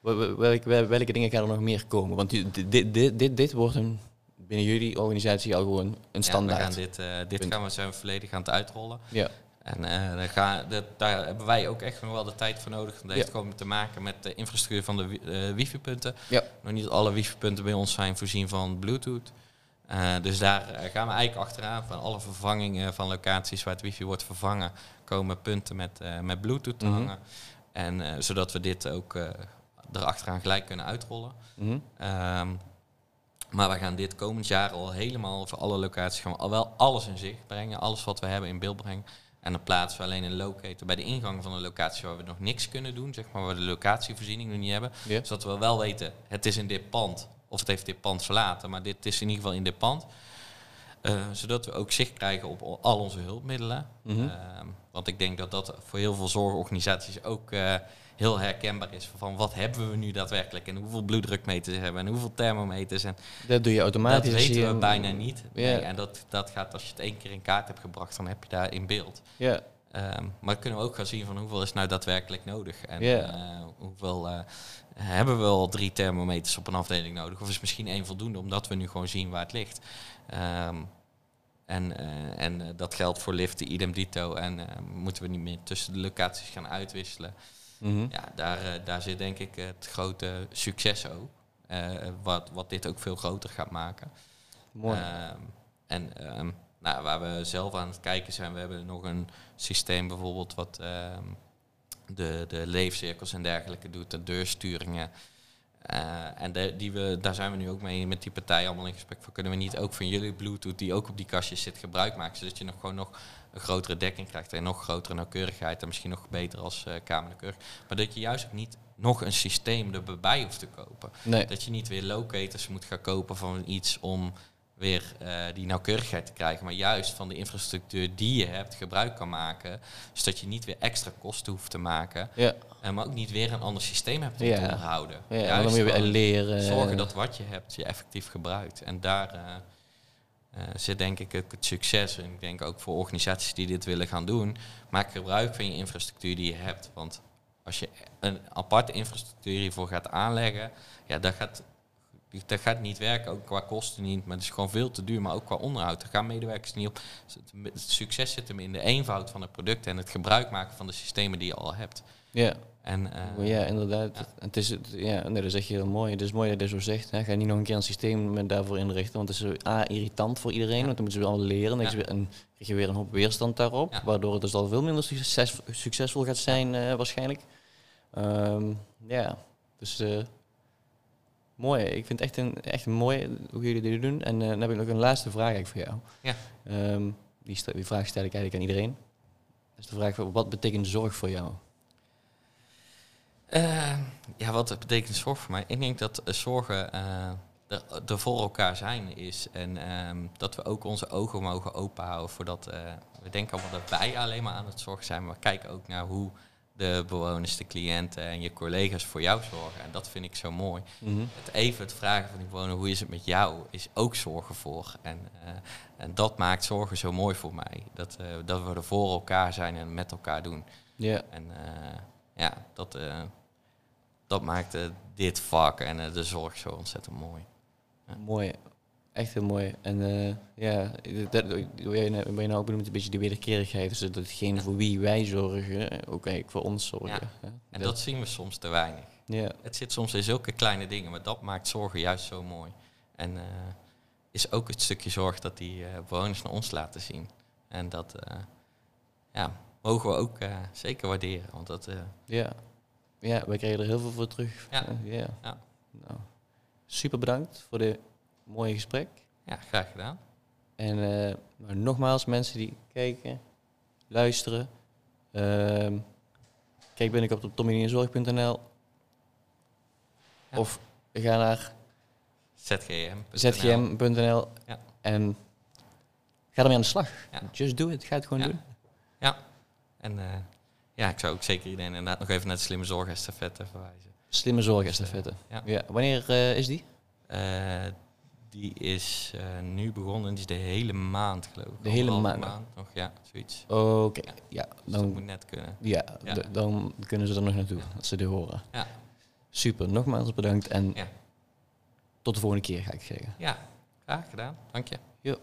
S1: wel- wel- welke, wel- welke dingen gaan er nog meer komen? Want dit, dit, dit, dit wordt een, binnen jullie organisatie al gewoon een
S2: Ja,
S1: standaard.
S2: we gaan dit, eh, dit gaan we zijn volledig aan het uitrollen.
S1: Ja.
S2: En eh, daar, dat, daar hebben wij ook echt nog wel de tijd voor nodig. Dat heeft
S1: Ja.
S2: gewoon te maken met de infrastructuur van de eh, wifi-punten.
S1: Ja.
S2: Nog niet alle wifi-punten bij ons zijn voorzien van Bluetooth. Eh, dus daar gaan we eigenlijk achteraan. Van alle vervangingen van locaties waar het wifi wordt vervangen, komen punten met, met Bluetooth te
S1: Mhm.
S2: hangen. En zodat we dit ook erachteraan gelijk kunnen uitrollen.
S1: Mhm.
S2: Ehm, maar we gaan dit komend jaar al helemaal voor alle locaties gaan we al wel alles in zicht brengen. Alles wat we hebben in beeld brengen. En dan plaatsen we alleen een locator bij de ingang van een locatie waar we nog niks kunnen doen. Zeg maar waar we de locatievoorziening nog niet hebben. Zodat we wel weten, het is in dit pand. Of het heeft dit pand verlaten. Maar dit is in ieder geval in dit pand. Eh, zodat we ook zicht krijgen op al onze hulpmiddelen.
S1: Mhm.
S2: Ehm, want ik denk dat dat voor heel veel zorgorganisaties ook eh, heel herkenbaar is. Van wat hebben we nu daadwerkelijk en hoeveel bloeddrukmeters hebben we en hoeveel thermometers. En
S1: Dat doe je automatisch.
S2: dat weten we bijna niet. Nee, en dat, dat gaat als je het één keer in kaart hebt gebracht, dan heb je daar in beeld.
S1: Ja,
S2: Ehm, maar kunnen we ook gaan zien van hoeveel is nou daadwerkelijk nodig. En eh, hoeveel hebben we al drie thermometers op een afdeling nodig? Of is misschien één voldoende, omdat we nu gewoon zien waar het ligt. Ehm, en eh, en eh, dat geldt voor liften, idem dito. En eh, moeten we niet meer tussen de locaties gaan uitwisselen.
S1: Mhm.
S2: Ja, daar, daar zit denk ik het grote succes ook. Wat, wat dit ook veel groter gaat maken.
S1: mooi.
S2: Ehm, en ehm, nou, waar we zelf aan het kijken zijn, we hebben nog een systeem bijvoorbeeld wat de, de leefcirkels en dergelijke doet, de deursturingen. Eh, en de, die we, daar zijn we nu ook mee met die partij allemaal in gesprek voor. Kunnen we niet ook van jullie Bluetooth, die ook op die kastjes zit, gebruik maken? Zodat je nog gewoon nog een grotere dekking krijgt en nog grotere nauwkeurigheid. En misschien nog beter als uh. Maar dat je juist ook niet nog een systeem erbij hoeft te kopen.
S1: nee.
S2: Dat je niet weer locators moet gaan kopen van iets om weer eh, die nauwkeurigheid te krijgen, maar juist van de infrastructuur die je hebt gebruik kan maken, zodat je niet weer extra kosten hoeft te maken,
S1: Ja,
S2: en maar ook niet weer een ander systeem hebt om
S1: Ja.
S2: te onderhouden.
S1: ja dan
S2: Juist
S1: moet je weer leren.
S2: zorgen dat wat je hebt je effectief gebruikt. En daar eh, eh, zit denk ik ook het succes. En ik denk ook voor organisaties die dit willen gaan doen, maak gebruik van je infrastructuur die je hebt. Want als je een aparte infrastructuur hiervoor gaat aanleggen, ja, dat gaat, dat gaat niet werken. Ook qua kosten niet, maar het is gewoon veel te duur. Maar ook qua onderhoud. Daar gaan medewerkers niet op. Het succes zit hem in de eenvoud van het product en het gebruik maken van de systemen die je al hebt.
S1: Ja,
S2: En, eh,
S1: ja inderdaad.
S2: ja.
S1: Het is, ja, nee, dat zeg je heel mooi. Het is mooi dat je dat zo zegt. Hè. Ga niet nog een keer een systeem met daarvoor inrichten. Want het is A, irritant voor iedereen.
S2: Ja.
S1: Want dan moeten ze allemaal leren. Dan
S2: Ja.
S1: krijg je weer een- hoop weerstand daarop. Waardoor het dus al veel minder succes, succesvol gaat zijn eh, waarschijnlijk. Ehm, ja, dus eh, mooi. Ik vind het echt, een, echt mooi hoe jullie dit doen. En eh, dan heb ik nog een laatste vraag eigenlijk voor jou.
S2: Ja.
S1: Ehm, die, vraag stel ik eigenlijk aan iedereen. Dat is de vraag, wat betekent zorg voor jou?
S2: Eh, ja, wat betekent zorg voor mij? Ik denk dat eh, zorgen eh, er, voor elkaar zijn is. En ehm, dat we ook onze ogen mogen openhouden voordat... we denken allemaal dat wij alleen maar aan het zorgen zijn. Maar we kijken ook naar hoe de bewoners, de cliënten en je collega's voor jou zorgen. En dat vind ik zo mooi.
S1: Mhm.
S2: Het even het vragen van die bewoner, hoe is het met jou, is ook zorgen voor. En, eh, en dat maakt zorgen zo mooi voor mij. Dat, eh, dat we er voor elkaar zijn en met elkaar doen.
S1: Ja,
S2: En eh, ja, dat, dat maakt dit vak en de zorg zo ontzettend mooi.
S1: mooi. Echt heel mooi. En eh, ja, dat, wat je nou- je nou ook benoemt, een beetje de wederkerigheid. Dus dat hetgeen voor wie wij zorgen, ook eigenlijk voor ons zorgen.
S2: Ja. En dat zien we soms te weinig.
S1: Ja,
S2: Het zit soms in zulke kleine dingen, maar dat maakt zorgen juist zo mooi. En eh, is ook het stukje zorg dat die eh, bewoners naar ons laten zien. En dat eh, ja, mogen we ook eh, zeker waarderen. Want dat, eh,
S1: ja. Ja, wij krijgen er heel veel voor terug.
S2: Ja.
S1: Eh, ja.
S2: Ja.
S1: Nou, super bedankt voor dit mooie gesprek.
S2: ja, graag gedaan.
S1: En eh, nou, nogmaals, mensen die kijken, luisteren. ehm, kijk binnenkort op tommynienzorg.nl
S2: Ja.
S1: of ga naar
S2: ZGM.
S1: zgm.nl
S2: Ja.
S1: en ga ermee aan de slag.
S2: Ja.
S1: Just do it. Ga het gewoon
S2: Ja.
S1: doen.
S2: En eh, ja, ik zou ook zeker iedereen inderdaad nog even naar de slimme zorgestafette verwijzen.
S1: Slimme zorgestafette.
S2: Ja.
S1: Ja. Wanneer eh, is die?
S2: Die is eh, nu begonnen, die is de hele maand geloof ik.
S1: De hele maand?
S2: maand nog, ja, zoiets.
S1: Oké.
S2: Ja.
S1: Ja,
S2: Dus dat moet
S1: dan,
S2: net kunnen.
S1: ja, dan kunnen ze er nog naartoe als ze dit horen.
S2: Ja.
S1: Super. Nogmaals bedankt en
S2: Ja.
S1: tot de volgende keer ga ik zeggen.
S2: Ja, graag gedaan. Dank je.
S1: Jo.